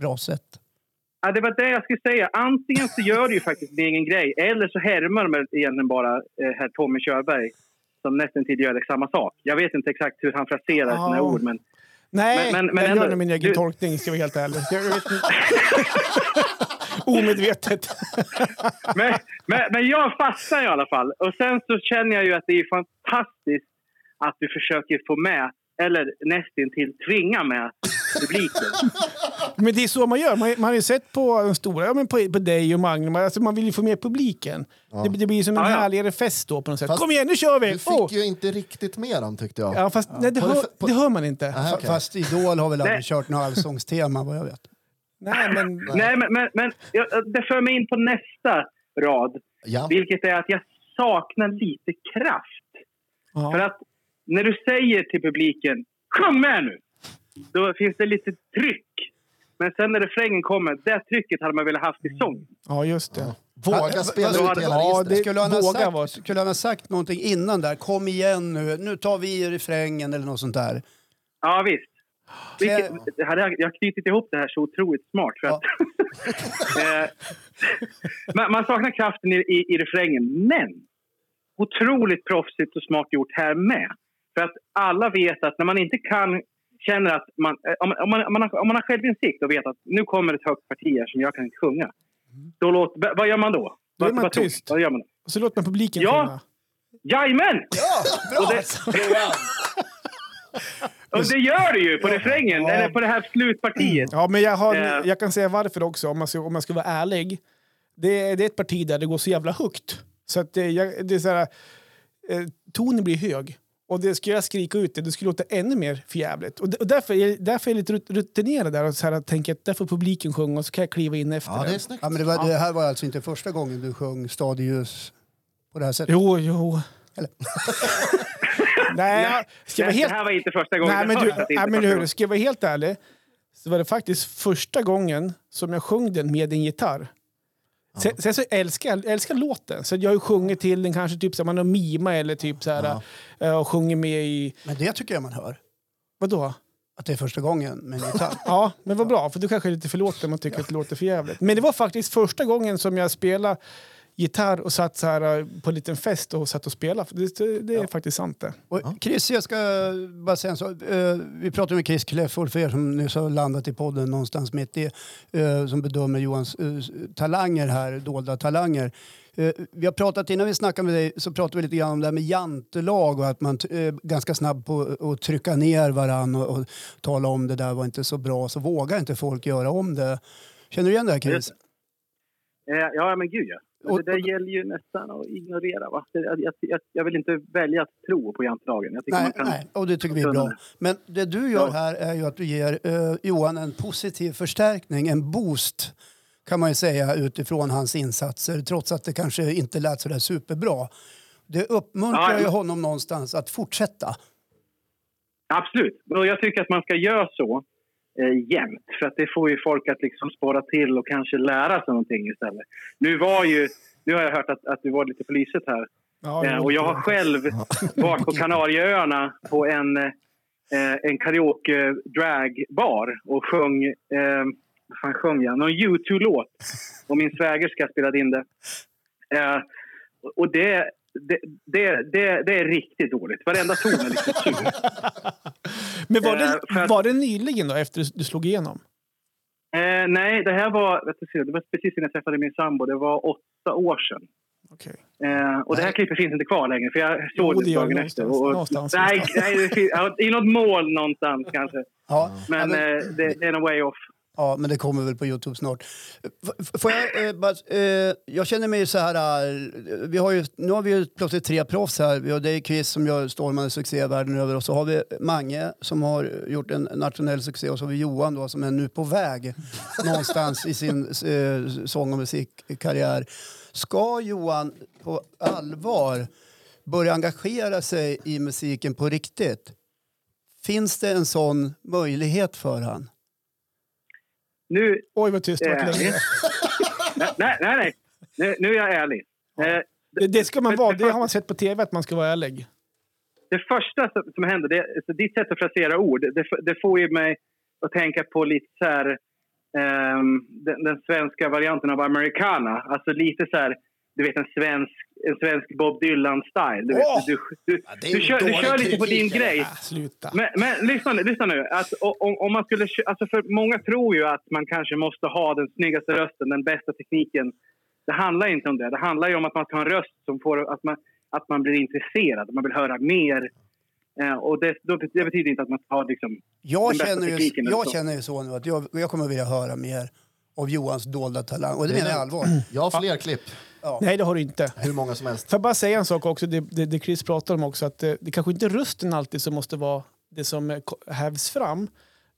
bra sätt?
Ja, det var det jag skulle säga. Antingen så gör du ju faktiskt din egen grej eller så härmar de egentligen bara eh, herr Tommy Körberg som nästan till gör samma sak. Jag vet inte exakt hur han fraserar
Ja.
sina ord, men
Nej,
Men- men- men
jag
ändå,
gör nog min egen
du-
tolkning ska vara helt ärlig. (laughs) (laughs) Omedvetet.
Men, men, men jag fastnar i alla fall. Och sen så känner jag ju att det är fantastiskt att du försöker få med, eller nästintill tvinga med, publiken.
Men det är så man gör. Man, man har ju sett på de stora, ja, men på, på dig och Magnum, alltså man vill ju få med publiken. Det, det blir som en
Ja, ja.
härligare fest då på något sätt.
Fast
Kom igen, nu kör vi!
Du fick
Åh!
ju inte riktigt med dem tyckte jag.
Ja, fast nej, det, hör, det hör man inte.
Aha, okej.
Fast Idol har väl aldrig kört något allsångstema vad jag vet.
Nej, men...
Nej, men, men, men det för mig in på nästa rad.
Ja.
Vilket är att jag saknar lite kraft. För
Ja.
att när du säger till publiken Sjung med nu! Då finns det lite tryck. Men sen när refrängen kommer, det trycket hade man velat haft i sång.
ja, just det.
Våga spela ut hela
ja,
registret.
det-
Skulle han, ha
våga
sagt,
vara-
skulle han ha sagt någonting innan där? Kom igen nu, nu tar vi refrängen eller något sånt där.
Ja, visst. Vilket, hade jag, jag har knutit ihop det här så otroligt smart. För att, (laughs) eh, man, man saknar kraften i, i, i refrängen, men otroligt proffsigt och smart gjort här med. För att alla vet att när man inte kan, känner att man, eh, om, om, man, om, man har, om man har självinsikt och vet att nu kommer ett högt parti här som jag kan sjunga. Då låt, vad gör man då?
Då är man
vad
tyst.
Vad gör man då?
Och så låter man publiken
Ja.
sjunga.
Jajamän!
Ja, bra!
Och det, och det gör det ju på refrängen,
Ja.
eller på det här slutpartiet.
Ja, men jag, har,
Eh.
jag kan säga varför också, om man ska, om man ska vara ärlig. Det, är- det är ett parti där det går så jävla högt. Så att det, jag, det är så här, eh, tonen blir hög. Och det ska jag skrika ut det, det skulle låta ännu mer förjävligt. Och, och därför, är, därför är jag lite rut- rutinerad där och så här, tänker att där får publiken sjunga och så kan jag kliva in efter
Ja, det är snyggt.
Ja, men det, var, det här var alltså inte första gången du sjöng Stadius på det här sättet?
Jo, jo.
Eller? (laughs)
Nej, ska jag vara
Det,
helt...
det här var inte första gången.
Nej, men, du, nej, men
gången.
ska jag vara helt ärlig så var det faktiskt första gången som jag sjöng den med en gitarr. Sen, sen så älskar jag älskar låten. Så jag har ju sjungit till den kanske typ så man har mima eller typ så här, eh, och sjungit med i...
Men det tycker jag man hör.
Vadå?
Att det är första gången med en gitarr. (laughs)
Ja, men vad bra, för du kanske är lite förlåten om man tycker att det låter för jävligt. Men det var faktiskt första gången som jag spelade gitarr och satt så här eh, på en liten fest och satt och spelade. Det, det, det är faktiskt sant det.
Och Chris, jag ska bara säga en sak. Eh, vi pratade med Chris Kläfford, för er som nyss har landat i podden någonstans mitt i, eh, som bedömer Johans talanger här, dolda talanger. Vi har pratat, innan vi snackade med dig, så pratade vi lite grann om det här med jantelag och att man är ganska snabb på att trycka ner varann och, och tala om det där var inte så bra, så vågar inte folk göra om det. Känner du igen det här Chris?
Ja, men gud ja.
Och-
det där gäller ju nästan att ignorera. Va? Jag, jag, jag vill inte välja att tro på jantelagen.
Nej,
kan...
nej, och det tycker vi är bra. Men det du gör här är ju att du ger eh, Johan en positiv förstärkning, en boost kan man ju säga utifrån hans insatser, trots att det kanske inte lät så där superbra. Det uppmuntrar
Ja,
ju honom någonstans att fortsätta.
Absolut. Och jag tycker att man ska göra så eh, jämt. För att det får ju folk att liksom spara till och kanske lära sig någonting istället. Nu var ju... Nu har jag hört att, att du var lite på lyset här.
Ja,
Eh, och jag har själv varit på Kanarieöarna på en, eh, en karaoke dragbar och sjöng, eh, vad fan sjöng jag? Någon U2-låt. Och min svägerska spelade in det. Eh, och det, det, det, det, det är riktigt dåligt. Varenda ton är liksom sur. (laughs)
Men var
Eh,
det,
att-
var det nyligen då, efter du slog igenom?
Eh, nej, det här var, vet du, det var precis innan jag träffade min sambo. Det var åtta år sedan.
Okej.
Eh, och det här klippet finns inte kvar längre, för jag såg
Jo, det gör
dagen
det
efter.
någonstans.
Och, nej, nej i något mål någonstans kanske.
Ja,
Men,
ja, men,
eh, det, det är en way off.
Ja, men det kommer väl på Youtube snart. F- Får jag, eh, bara, eh, jag känner mig så här... eh, vi har ju, nu har vi ju plötsligt tre proffs här. Vi har dig Chris som gör stormande succé världen över och så har vi Mange som har gjort en nationell succé och så har vi Johan då, som är nu på väg (laughs) någonstans i sin eh, sång och musikkarriär. Ska Johan på allvar börja engagera sig i musiken på riktigt? Finns det en sån möjlighet för han?
Nu,
Oj, vad tyst det
Eh,
länge. (laughs)
nej, nej, nej. Nu, nu är jag ärlig. Eh,
Det, det ska man vara.
det
har man sett på tv, att man ska vara ärlig.
det första som, som händer, det, ditt sätt att frasera ord, det, det får ju mig att tänka på lite så här, ehm, den, den svenska varianten av americana. Alltså lite så här, du vet en svensk, en svensk Bob Dylan-style. Du,
Åh!
du, du,
är
du, kör, du kör lite på din grej.
Sluta.
Men, men lyssna, nu, lyssna nu. Att, om, om man skulle, alltså för många tror ju att man kanske måste ha den snyggaste rösten, den bästa tekniken. Det handlar inte om det. Det handlar ju om att man ska ha en röst som får att man, att man blir intresserad, man vill höra mer. Eh, och det, det betyder inte att man har liksom...
Jag
Den bästa
känner, ju,
tekniken
jag känner ju så nu att jag, jag kommer vilja höra mer av Johans dolda talang. Och det menar jag allvar. (clears throat)
Jag har fler klipp,
Nej, det har du inte.
hur många som helst.
Får jag bara säga en sak också, det, det, det Chris pratar om också, att det, det kanske inte är rösten alltid som måste vara det som eh, hävs fram.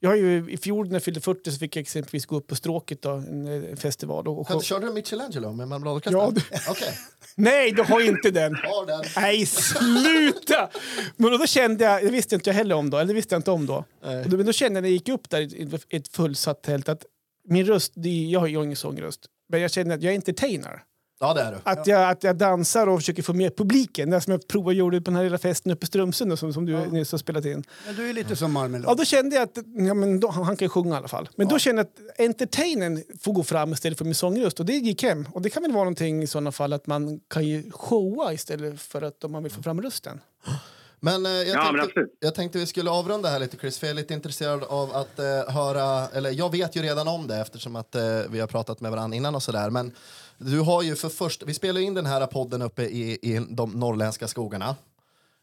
Jag har ju, I fjol när jag fyllde 40 så fick jag exempelvis gå upp på Stråket, då, en eh, festival. Och, och,
Körde du Michelangelo med marmeladorkestern?
Ja, (laughs)
Okej, (laughs)
nej, du har inte den!
har den.
Nej, sluta! Men då kände jag, det visste inte jag heller om då, eller visste jag inte om då.
Nej.
Och då- Men då kände jag när jag gick upp där i ett- ett fullsatt tält att min röst, det, jag har ju ingen sångröst, men jag känner att jag är entertainer.
Ja, det är du.
Att, jag, att jag dansar och försöker få med publiken. Det som jag provade gjorde på den här lilla festen uppe i Strömsund som, som du nyss har spelat in.
Men du är lite som Marmelad.
Ja, då kände jag att ja, men då, han kan ju sjunga i alla fall. Men då kände jag att entertainen får gå fram istället för min sångröst och det gick hem. Och det kan väl vara någonting i sådana fall att man kan ju showa istället för att om man vill få fram rösten. (gasps)
Men, eh, jag,
Ja, men
tänkte,
absolut.
jag tänkte vi skulle avrunda här lite Chris, för jag är lite intresserad av att eh, höra, eller jag vet ju redan om det eftersom att eh, vi har pratat med varandra innan och sådär, men du har ju för först, vi spelar in den här podden uppe i, i de norrländska skogarna.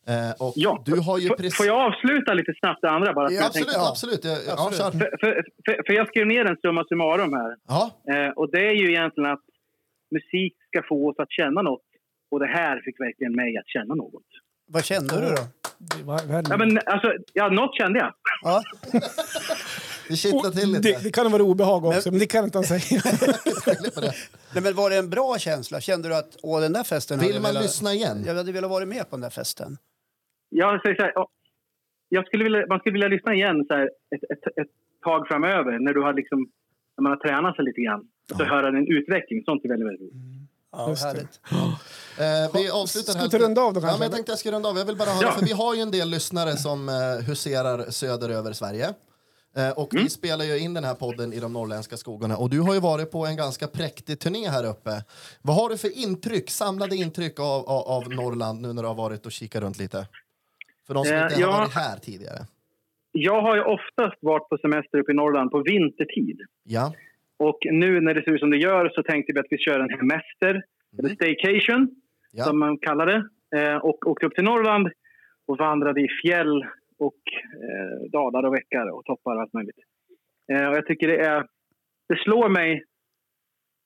Eh, och
Ja.
du har ju precis...
Får jag avsluta lite snabbt det andra bara?
Ja,
jag
Absolut,
tänkte-
Ja.
absolut. Jag, ja, kör.
För, för, för, för jag skrev ner en summa summarum här.
Ja,
Eh, och det är ju egentligen att musik ska få oss att känna något. Och det här fick verkligen mig att känna något.
Vad kände du då?
Ja, men alltså, ja, något kände jag.
Ja. (laughs)
det kittlar till lite.
det, det kan vara obehag också, men det kan inte han säga. (laughs)
Nej, men var det en bra känsla? Kände du att åh, den där festen
Vill man
velat-
lyssna igen?
Jag hade velat vara med på den där festen.
Jag så här, ja, jag skulle vilja, man skulle vilja lyssna igen så här, ett, ett, ett tag framöver när du har liksom, när man har tränat sig lite grann. Och så höra din utveckling. Sånt är väldigt, väldigt roligt.
Ja,
Just
härligt.
Eh, vi avslutar
Ska
här.
vi ta runda av då
Ja,
kanske,
men jag tänkte jag skulle runda av. Jag vill bara höra,
Ja.
för vi har ju en del lyssnare som eh, huserar söderöver Sverige. Eh, och
Mm.
vi spelar ju in den här podden i de norrländska skogarna. Och du har ju varit på en ganska präktig turné här uppe. Vad har du för intryck, samlade intryck av, av, av Norrland nu när du har varit och kikat runt lite? För de som
Eh,
inte
ja.
har varit här tidigare.
Jag har ju oftast varit på semester uppe i Norrland på vintertid.
Ja.
Och nu när det ser ut som det gör så tänkte vi att vi kör en hemester, eller staycation,
Mm. Ja.
som man kallar det. Eh, och åkte upp till Norrland och vandrade i fjäll och eh, dalar och veckar och toppar och allt möjligt. Eh, och jag tycker det är... Det slår mig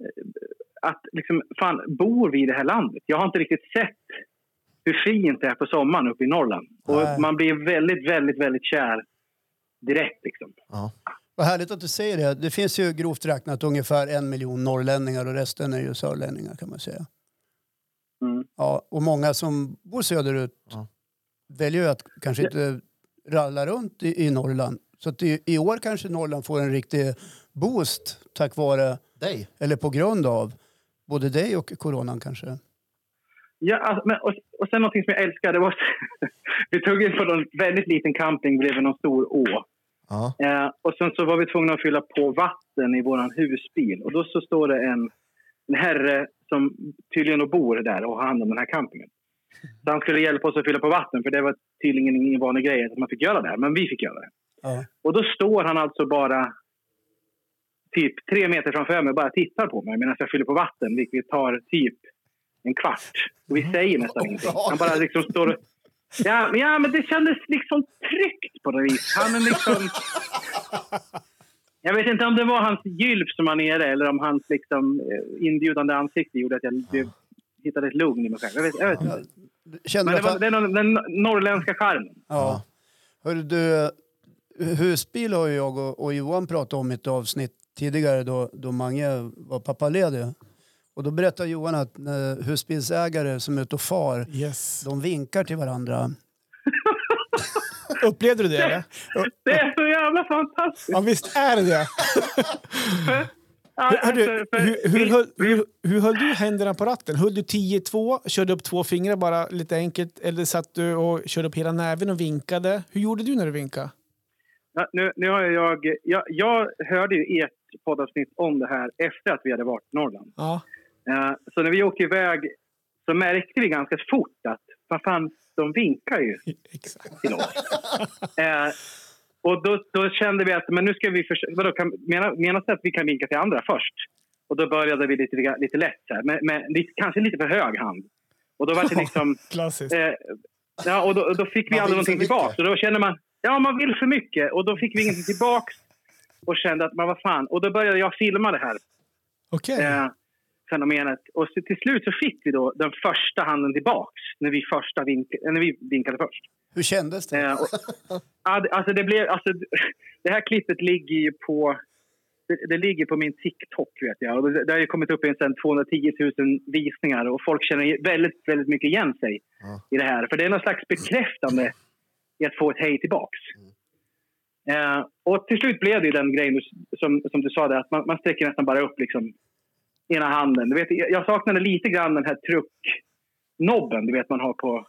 eh, att liksom, fan, bor vi i det här landet? Jag har inte riktigt sett hur fint det är på sommaren uppe i Norrland. Och
Nej.
man blir väldigt, väldigt, väldigt kär direkt liksom.
ja.
Vad härligt att du säger det. Det finns ju grovt räknat ungefär en miljon norrlänningar och resten är ju sörlänningar kan man säga.
Mm.
Ja, och många som bor söderut
Ja.
väljer ju att kanske inte ralla runt i, i Norrland. Så att i, i år kanske Norrland får en riktig boost tack vare,
Dig.
eller på grund av, både dig och coronan kanske.
Ja, alltså, men, och, och sen någonting som jag älskar, det var (laughs) vi tog in på någon väldigt liten camping bredvid någon stor å.
Ja.
Eh, och sen så var vi tvungna att fylla på vatten i våran husbil. Och då så står det en, en herre som tydligen bor där och har hand om den här campingen. Så han skulle hjälpa oss att fylla på vatten, för det var tydligen ingen vanlig grej att man fick göra det här, men vi fick göra det.
Ja.
Och då står han alltså bara typ tre meter framför mig och bara tittar på mig medan jag fyller på vatten, vilket tar typ en kvart. Och vi säger nästan ingenting. Han bara liksom står och... Ja, men, ja, men det kändes liksom tryggt på något vis. Han är liksom... Jag vet inte om det var hans gylf som var nere eller om hans liksom, eh, inbjudande ansikte gjorde att jag blev, hittade ett lugn i mig själv. Jag vet, jag vet inte. Men det var det någon- den norrländska charmen.
Ja. Hörru, du, husbil har jag och, och Johan pratat om i ett avsnitt tidigare då, då Mange var pappaledig. Och då berättade Johan att när husbilsägare som är ute och far,
Yes.
de vinkar till varandra. (laughs)
Upplevde du det? Eller?
Det är så jävla fantastiskt!
Ja, visst är det det. (laughs)
Ja,
Hörru,
alltså,
hur, hur, höll, hur, hur höll du händerna på ratten? Höll du 10-2, körde upp två fingrar bara lite enkelt eller satt du och körde upp hela näven och vinkade? Hur gjorde du när du vinkade?
Ja, nu, nu har jag, jag... Jag hörde ju ert poddavsnitt om det här efter att vi hade varit i Norrland.
Ja.
Eh, så när vi åkte iväg så märkte vi ganska fort att vad fan, de vinkar ju (laughs) till oss. Eh, och då, då kände vi att men nu ska vi försöka... Vadå, kan, menas det att vi kan vinka till andra först? Och då började vi lite, lite lätt, så här, med, med, lite, kanske lite för hög hand. Och då var det liksom...
Klassiskt.
Eh, ja, och då, då fick vi
Man
aldrig någonting tillbaka. Och då känner man, ja man vill för mycket. Och då fick vi ingenting tillbaks. Och kände att, men vad fan. Och då började jag filma det här
Okej.
eh, fenomenet. Och till slut så fick vi då den första handen tillbaks. När vi, första vink, eh, när vi vinkade först.
Hur kändes det?
Eh, och, (laughs) alltså det, blev, alltså, (laughs) det här klippet ligger ju på... Det, det ligger på min TikTok, vet jag. Och det, det har ju kommit upp i en sen 210 000 visningar och folk känner väldigt, väldigt mycket igen sig
Ja.
i det här. För det är någon slags bekräftande i att få ett hej tillbaks. Eh, och till slut blev det ju den grejen som, som du sa, där, att man, man sträcker nästan bara upp liksom, ena handen. Du vet, jag saknade lite grann den här trucknobben du vet man har på...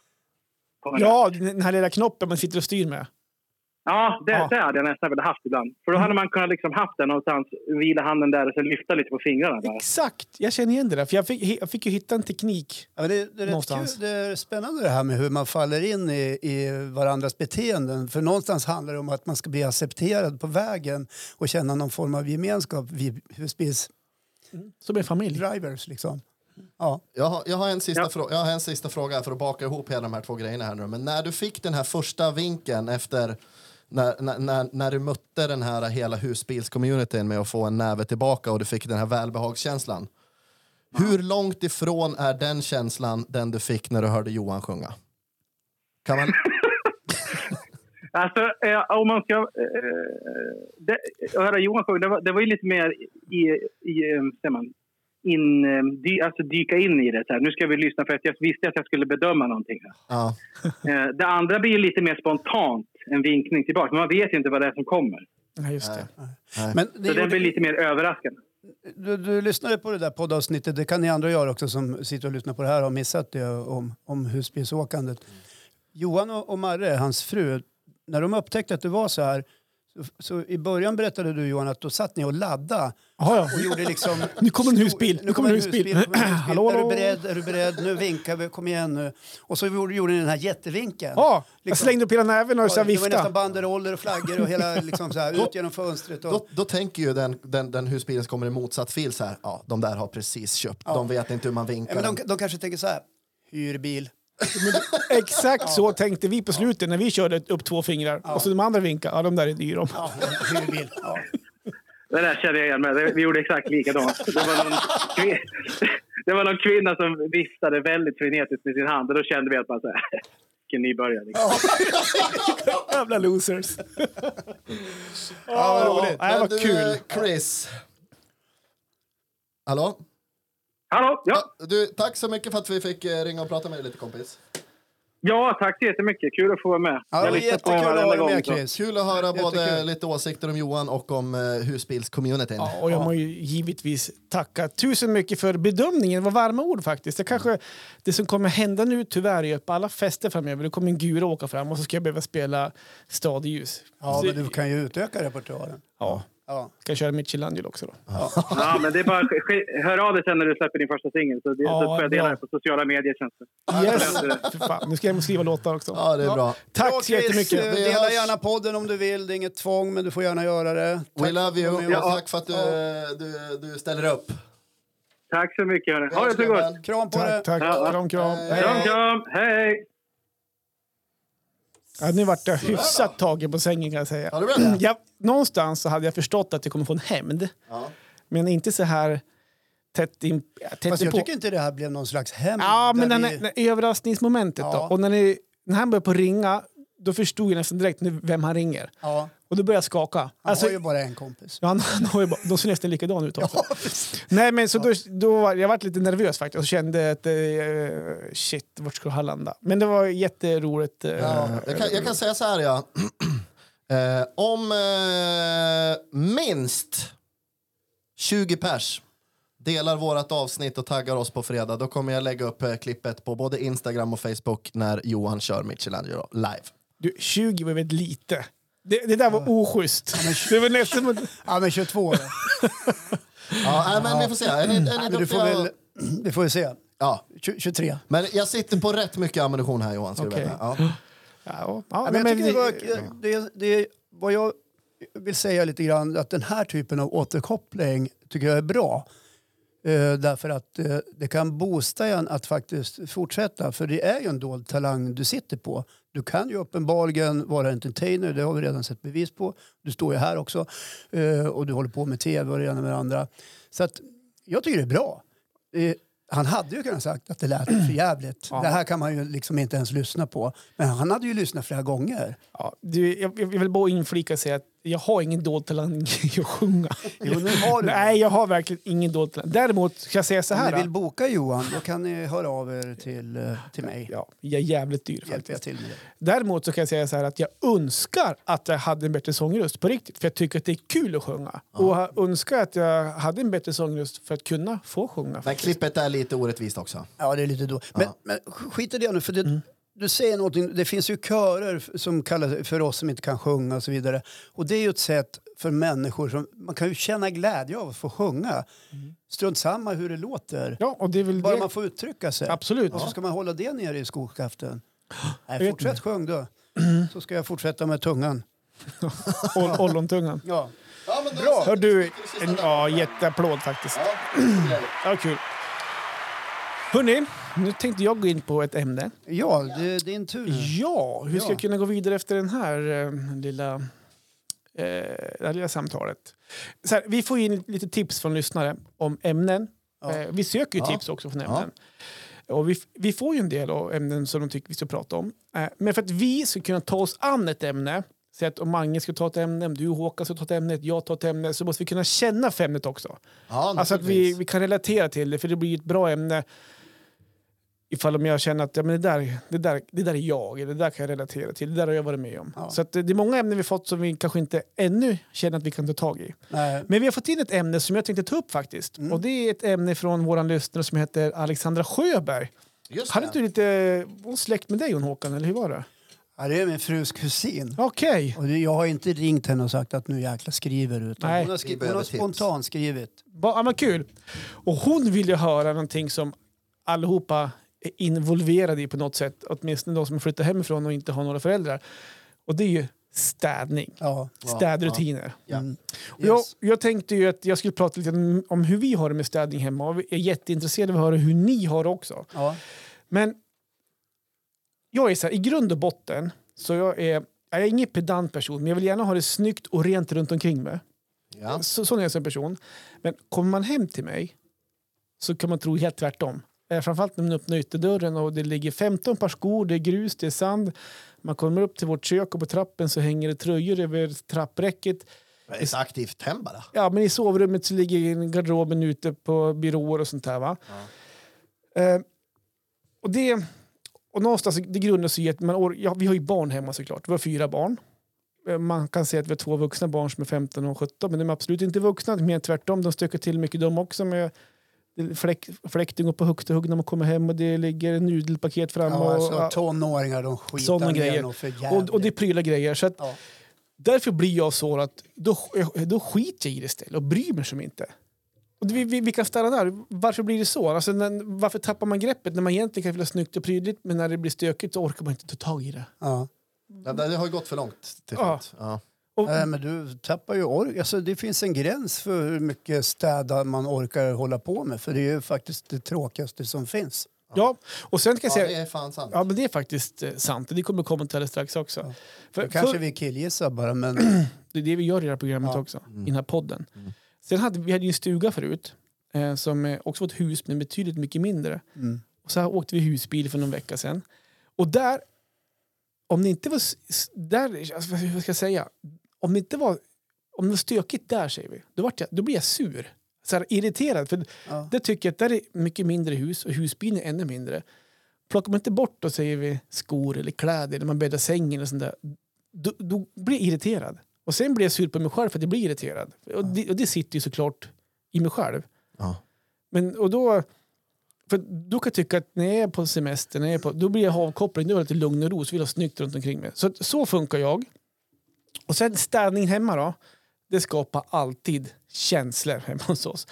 på
Ja, den här lilla knoppen man sitter och styr med.
Ja, det,
Ja.
det hade jag nästan velat haft ibland. För då hade man kunnat liksom haft den någonstans, vila handen där och sen lyfta lite på fingrarna. Bara.
Exakt, jag känner igen det där. För jag fick, jag fick ju hitta en teknik.
Ja, det, det, är
Någonstans.
kul, det är spännande det här med hur man faller in i, i varandras beteenden. För någonstans handlar det om att man ska bli accepterad på vägen och känna någon form av gemenskap vid husbilsdrivers.
Som en familj.
Liksom. Ja.
Jag har, jag, har en sista
Ja.
frå- jag har en sista fråga för att baka ihop hela de här två grejerna. Här nu. Men när du fick den här första vinkeln efter när, när, när, när du mötte den här hela husbilscommunityn med att få en näve tillbaka och du fick den här välbehagskänslan. Hur långt ifrån är den känslan den du fick när du hörde Johan sjunga? Kan man...
Alltså, eh, om man ska... Eh, det, att höra Johan sjunga, det var, det var ju lite mer i... i eh, man, in, eh, dy, alltså dyka in i det. Så här. Nu ska vi lyssna för att jag visste att jag skulle bedöma någonting. Här.
Ja. (laughs)
Eh, det andra blir ju lite mer spontant, en vinkning tillbaka. Men man vet ju inte vad det är som kommer.
Ja, just det.
Men det
Så den blir lite mer överraskande.
du, du lyssnade på det där poddavsnittet, det kan ni andra göra också som sitter och lyssnar på det här och har missat det om, om husbilsåkandet. Johan och, och Marre, hans fru, när de upptäckte att det var så här så, så i början berättade du Johan att då satt ni och laddade
Jaha, ja.
och gjorde liksom... (laughs)
Nu kommer en husbil, nu kommer en husbil.
nu kommer en husbil.
Hallå,
Är du beredd? Är du beredd? Nu vinkar vi, kom igen nu. Och så gjorde, gjorde ni den här jättevinkeln.
Ja, jag
Liksom.
slängde upp hela näven och så
Ja, det var nästan
viftade.
banderoller och flaggor och hela liksom så här, ut genom fönstret. Och,
Då, då tänker ju den, den, den husbilen som kommer i motsatt fil så här, ja, de där har precis köpt, de vet inte hur man vinkar.
ja, men de, de kanske tänker så här, hyrbil.
Exakt så tänkte vi på slutet när vi körde upp två fingrar. Och så de andra vinkade. Ja, de där är dyra.
Ja, hyrbil. Ja.
Det där känner jag igen med. Vi gjorde exakt likadant. Det var någon, kvin- det var någon kvinna som viftade väldigt frenetiskt med sin hand och då kände vi att man så här, vilken nybörjare. Liksom. (laughs)
Jävla losers.
Ja, vad roligt.
Ja, det var
Men du,
kul.
eh, Chris. Hallå?
Hallå? Ja.
Ja, du, tack så mycket för att vi fick eh, ringa och prata med dig lite kompis.
ja, tack så jättemycket. Kul att få vara med.
Ja,
på
jättekul att ha dig med Chris.
Kul att höra både
Jättekul.
lite åsikter om Johan och om uh, husbilscommunityn.
Ja, och jag må ju givetvis tacka tusen mycket för bedömningen. Det var varma ord faktiskt. Det, kanske, det som kommer hända nu tyvärr är att på alla fester framöver det kommer en gura åka fram och så ska jag behöva spela Stadljus.
Ja,
Så-
men du kan ju utöka repertoaren.
ja.
Ja.
Ska jag köra Michelangelo också då?
Ja, men det är bara hör av dig sen när du släpper din första singel så, det,
Ja,
så får jag dela det på sociala medier känns det.
Yes! Fan, nu ska jag skriva låtar också.
Ja, det är bra.
Tack
Bra,
så jättemycket.
Vi
Dela
hörs.
gärna podden om du vill. Det är inget tvång, men du får gärna göra det.
We
Tack
love
för
you och tack för att du, du, du ställer upp.
Tack så mycket. Ha det så gott.
Kram på
Tack,
det.
tack.
Ja.
Kram, kram. Hej.
Kram, kram. Hej!
Ja, nu vart jag hyfsat tagen på sängen kan jag säga.
Ja, det blev det.
Ja, någonstans så hade jag förstått att jag kommer få en hämnd.
Ja.
Men inte så här tätt, in, tätt
Fast jag
på.
tycker inte det här blev någon slags hämnd.
Ja, men den,
vi-
den, överraskningsmomentet
Ja.
då. Och när, ni, när han började på ringa, då förstod jag nästan direkt nu vem han ringer.
Ja,
Och då började jag skaka.
han
Alltså,
har ju bara en kompis.
ja, han, han har ju bara, de ser nästan likadana ut (laughs) också. Nej, men så då, då var, jag varit lite nervös faktiskt och kände att eh, shit, vart ska han landa? Men det var jätteroligt. eh,
Jag kan, jag kan säga så här, ja. (clears throat) Eh, om eh, minst 20 pers delar vårt avsnitt och taggar oss på fredag, då kommer jag lägga upp eh, klippet på både Instagram och Facebook när Johan kör Michelangelo live.
Du, 20 var väldigt lite. Det, det där var oschysst. Det var nästan
Ja, men 22 då. (laughs)
Ja, men vi får se. Är ni, är ni
men du får väl... (clears throat) Vi får ju se.
Ja,
Tju- 23.
men jag sitter på rätt mycket ammunition här Johan. Ska du
Okej.
veta. Ja.
Ja, ja,
Ja,
nej,
men jag
men
tycker det,
vi-
var, det, det, vad jag vill säga lite grann att den här typen av återkoppling tycker jag är bra. Eh, därför att eh, det kan boosta en att faktiskt fortsätta. För det är ju en dold talang du sitter på. Du kan ju uppenbarligen vara entertainer, det har vi redan sett bevis på. Du står ju här också eh, och du håller på med tv och det ena med det andra. Så att jag tycker det är bra. Eh, han hade ju kunnat sagt att det lät för jävligt. Det här kan man ju liksom inte ens lyssna på. Men han hade ju lyssnat flera gånger.
Ja, du, jag, jag vill bara inflika och säga att jag har ingen dold talang i att sjunga.
Jo, nu har du.
Nej, jag har verkligen ingen dold talang. Däremot ska jag säga så
Om
här.
ni vill boka Johan, då kan ni höra av er till, eh, till mig.
Ja, jag är jävligt dyr
Hjälper jag
faktiskt.
till med det.
Däremot så kan jag säga så här att jag önskar att jag hade en bättre sångröst på riktigt. För jag tycker att det är kul att sjunga. Och jag önskar att jag hade en bättre sångröst för att kunna få sjunga.
Men
faktiskt.
klippet är lite orättvist också.
Ja, det är lite då. Men, men skit i det nu, för det, du säger någonting. Det finns ju körer som kallas för oss som inte kan sjunga och så vidare. Och det är ju ett sätt för människor som, man kan ju känna glädje av att få sjunga. Strunt samma hur det låter.
Ja, och det är väl
Bara
det.
man får uttrycka sig.
Absolut.
Och så ska man hålla det nere i skoskaften. (gasps) Nej, fortsätt sjung då. (clears throat) Så ska jag fortsätta med tungan. (laughs)
Oll- Ollontungan.
Ja.
Bra! Hör du, en ja, jätteapplåd faktiskt. Ja, (clears throat) kul. Hörni, nu tänkte jag gå in på ett ämne.
Ja, det är din tur.
Ja, hur ska
Ja.
jag kunna gå vidare efter den här eh, lilla, eh, det här lilla samtalet? Så här, vi får in lite tips från lyssnare om ämnen.
Ja.
Eh, vi söker ju
Ja.
tips också från ämnen. Och vi, vi får ju en del av ämnen som de tycker vi ska prata om. Eh, men för att vi ska kunna ta oss an ett ämne, så att om Mange ska ta ett ämne, om du Håkan ska ta ett ämne, jag tar ett ämne, så måste vi kunna känna för ämnet också.
Ja,
Alltså att vi, vi kan relatera till det, för det blir ett bra ämne ifall om jag känner att ja, men det, där, det, där, det där är jag, eller det där kan jag relatera till, det där har jag varit med om.
Ja.
Så att det det är många ämnen vi fått som vi kanske inte ännu känner att vi kan ta tag i.
Nej.
Men vi har fått in ett ämne som jag tänkte ta upp faktiskt.
Mm.
Och det är ett ämne från våran lyssnare som heter Alexandra Sjöberg.
Just
Hade inte du lite hon släkt med dig hon Håkan, eller hur var det?
Ja, det är min frus kusin.
Okej.
Och jag har inte ringt henne och sagt att nu jäkla skriver utan
Nej.
hon har,
Vi
skri- hon har spontant skrivit.
Ba- Ja, men kul. Och hon vill ju höra någonting som allihopa är involverade i på något sätt. Åtminstone de som har flyttat hemifrån och inte har några föräldrar. Och det är ju städning.
Ja.
Städrutiner.
Ja.
Mm.
Jag,
Yes.
jag tänkte ju att jag skulle prata lite om- hur vi har det med städning hemma. Och vi är jätteintresserade av att höra hur ni har det också.
Ja.
Men jag är så här, i grund och botten så jag är jag är ingen pedant person, men jag vill gärna ha det snyggt och rent runt omkring mig.
Ja.
Så, sån är jag som person. Men kommer man hem till mig så kan man tro helt tvärtom. Eh, framförallt när man öppnar ytterdörren och det ligger 15 par skor, det är grus, det är sand. Man kommer upp till vårt kök och på trappen så hänger det tröjor över trappräcket.
Det är ett aktivt hem bara.
Ja, men i sovrummet så ligger garderoben ute på byråer och sånt där. Va? Eh, och det, och någonstans, det grundar sig i att man, ja, vi har ju barn hemma såklart. Vi har fyra barn. Eh, Man kan säga att vi har två vuxna barn som är 15 och 17, men de är absolut inte vuxna. Mer tvärtom, de stökar till mycket de också med det fläk, fläktingar på högsta hugg när man kommer hem och det ligger nudelpaket framme.
Ja,
och,
alltså, tonåringar de skitar ner
grejer. och, och det är pryla grejer. Så att,
Ja.
Därför blir jag så att då, då skiter jag i det istället och bryr mig som inte. Och vi, vi, vi kan stanna där. Varför blir det så? Alltså, när, varför tappar man greppet när man egentligen kan vilja snyggt och prydligt men när det blir stökigt så orkar man inte ta tag i det?
Ja.
Ja, det har ju gått för långt till
Ja.
Ja.
Och,
Nej, men du tappar ju ork. Alltså, det finns en gräns för hur mycket städa man orkar hålla på med. För det är ju faktiskt det tråkigaste som finns.
ja, och sen kan jag
Ja,
säga...
det är fan sant.
Ja, men det är faktiskt eh, sant. Det kommer komma till strax också. För,
Då kanske
för,
vi killgissar bara, men (clears throat)
Det är det vi gör i det här programmet
Ja.
också, i den här podden. Sen hade vi hade en stuga förut, eh, som eh, också var ett hus men betydligt mycket mindre.
mm.
Och så här åkte vi husbil för någon vecka sedan. Och där, om det inte var, där, alltså, vad ska jag säga, om det inte var, om det var stökigt där säger vi, då, vart jag, då blir jag sur. Så här, irriterad, för
Ja.
det tycker jag att där är mycket mindre hus och husbilen är ännu mindre. Plockar man inte bort då säger vi skor eller kläder när man bäddar sängen eller sånt där, då, då blir jag irriterad. Och sen blir jag sur på mig själv för att jag blir irriterad. Och det, och det sitter ju såklart i mig själv.
Ja.
Men, och då, för då kan jag tycka att när jag är på semester, när jag är på, då blir jag avkopplad, då är jag lite lugn och ro, så vill jag ha snyggt runt omkring mig. Så, så funkar jag. Och sen städning hemma då, det skapar alltid känslor hemma hos oss.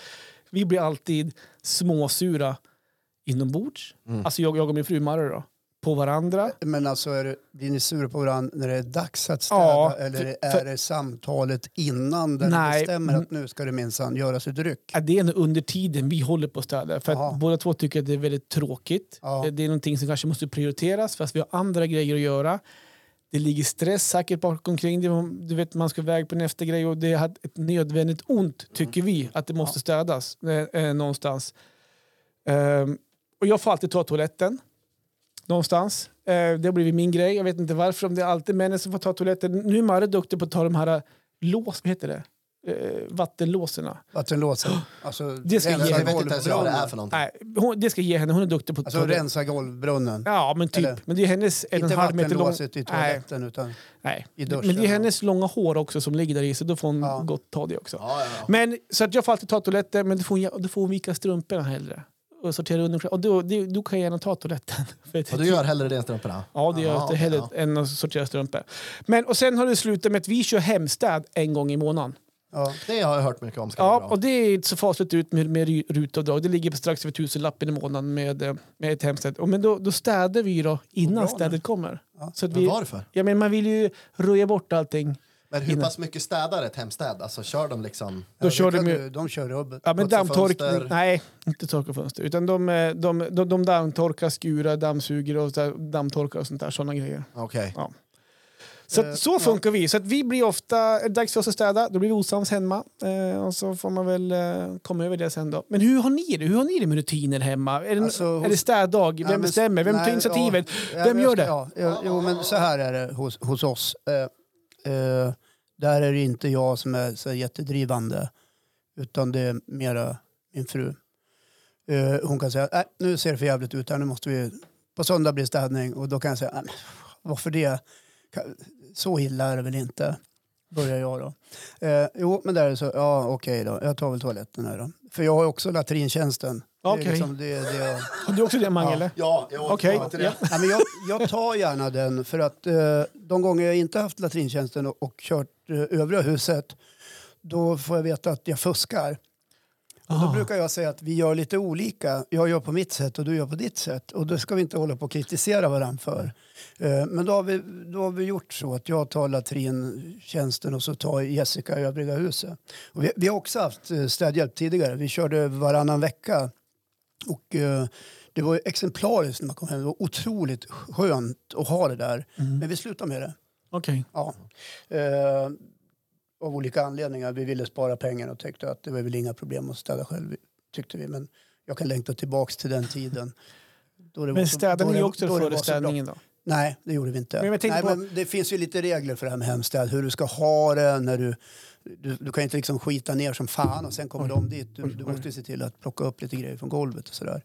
Vi blir alltid småsura inombords, alltså jag, jag och min fru Marre då, på varandra.
men alltså, är det, blir ni sura på varandra när det är dags att städa?
Ja,
eller är
för-
det samtalet innan där
Nej,
det bestämmer
mm.
att nu ska det minsann göras ett ryck?
Det är nog under tiden vi håller på att städa. För att båda två tycker att det är väldigt tråkigt.
Ja.
Det är någonting som kanske måste prioriteras fast vi har andra grejer att göra. Det ligger stress säkert bakom kring det. Du vet, man ska iväg på nästa grej och det är ett nödvändigt ont, tycker vi, att det måste städas eh, eh, någonstans. Ehm, och jag får alltid ta toaletten någonstans. Eh, det har blivit min grej. Jag vet inte varför, om det är alltid männen som får ta toaletten. Nu är Marre duktig på att ta de här lås, vad heter det? Eh, vattenlåserna.
Vattenlåsen. (gasps) Alltså,
Det ska
Jag
rensa
ge-
vet inte ens vad det är för någonting.
Nej, hon, det ska ge henne, hon är duktig på
Alltså
toalett.
rensa golvbrunnen.
Ja, men typ.
Eller-
Men det är hennes en och
Inte
en halv meter lång...
vattenlåset i
Nej,
toaletten utan
nej.
i
Men
duschen.
det är hennes långa hår också som ligger där i, så då får hon
Ja.
gott ta det också.
Ja, ja, ja.
Men, så att jag får alltid ta toaletten, men då får hon, då får hon vika strumporna hellre. Och sortera under Och då, det, då kan jag gärna ta toaletten. (laughs) För att-
Och du gör hellre det än strumporna?
Ja, det gör jag
okej,
hellre
ja.
än att sortera strumpor. Men, och sen har det slutat med att vi kör hemstäd en gång i månaden.
Ja.
Det har jag hört mycket om.
Ja, och det är inte så fasligt ut med, med ru- rutavdrag. Det ligger på strax över tusenlappen i månaden med, eh, med ett hemstäd. Men då, då städar vi då innan städet kommer.
Ja.
Så att
Men
vi,
varför?
ja, men man vill ju röja bort allting.
Men hur
Innan.
pass mycket städar ett hemstäd? Alltså kör de liksom...
Då
Ja,
kör de ju-
de kör rubbet.
Ja, men dammtorkning, nej, inte torka fönster. Utan de, eh, de, de, de dammtorkar, skurar, dammsuger och dammtorkar och sånt där. Såna grejer.
Okej.
Så,
Eh,
att, så funkar vi. Så att vi blir ofta, är det dags för oss att städa, då blir vi osams hemma. Eh, och så får man väl eh, komma över det sen då. Men hur har ni det? Hur har ni det med rutiner hemma? Är det,
Alltså,
är
hos-
det städdag? Vem
Nej, men-
bestämmer? Vem tar
nej,
initiativet?
ja,
Vem gör det?
Ja, ja, jo, men så här är det hos, hos oss. Eh, eh, där är det inte jag som är så jättedrivande, utan det är mera min fru. Eh, hon kan säga, äh, nu ser det för jävligt ut här, nu måste vi... På söndag blir det städning och då kan jag säga, "Nej, men varför det? Så illa är det väl inte? Börjar jag då. Eh, jo, men där är så, ja okej då, jag tar väl toaletten här då. För jag har också är
Okej.
liksom det, det, (laughs)
Har du också det, Mange?
Ja, jag
Okej.
återkommer till det.
Nej, men jag, jag tar gärna den för att eh, de gånger jag inte haft latrintjänsten och, och kört eh, övriga huset då får jag veta att jag fuskar. Och då
Ah.
brukar jag säga att vi gör lite olika. Jag gör på mitt sätt och du gör på ditt sätt. Och det ska vi inte hålla på och kritisera varandra för. Eh, men då har, vi, då har vi gjort så att jag tar latrintjänsten och så tar Jessica övriga huset. Och vi, vi har också haft eh, städhjälp tidigare. Vi körde varannan vecka. Och eh, det var exemplariskt när man kom hem. Det var otroligt skönt att ha det där. Men vi slutade med det.
Okej.
Ja. Eh, av olika anledningar. Vi ville spara pengar och tyckte att det var väl inga problem att städa själv. Tyckte vi. Men jag kan längta tillbaka till den tiden. Då det
Men städade ni också före städningen då?
Nej, det gjorde vi inte.
Men
Nej,
på-
men det finns ju lite regler för det här med hemstäd. Hur du ska ha det. När du, du, du kan inte liksom skita ner som fan och sen kommer de dit. Du, du måste ju se till att plocka upp lite grejer från golvet och sådär.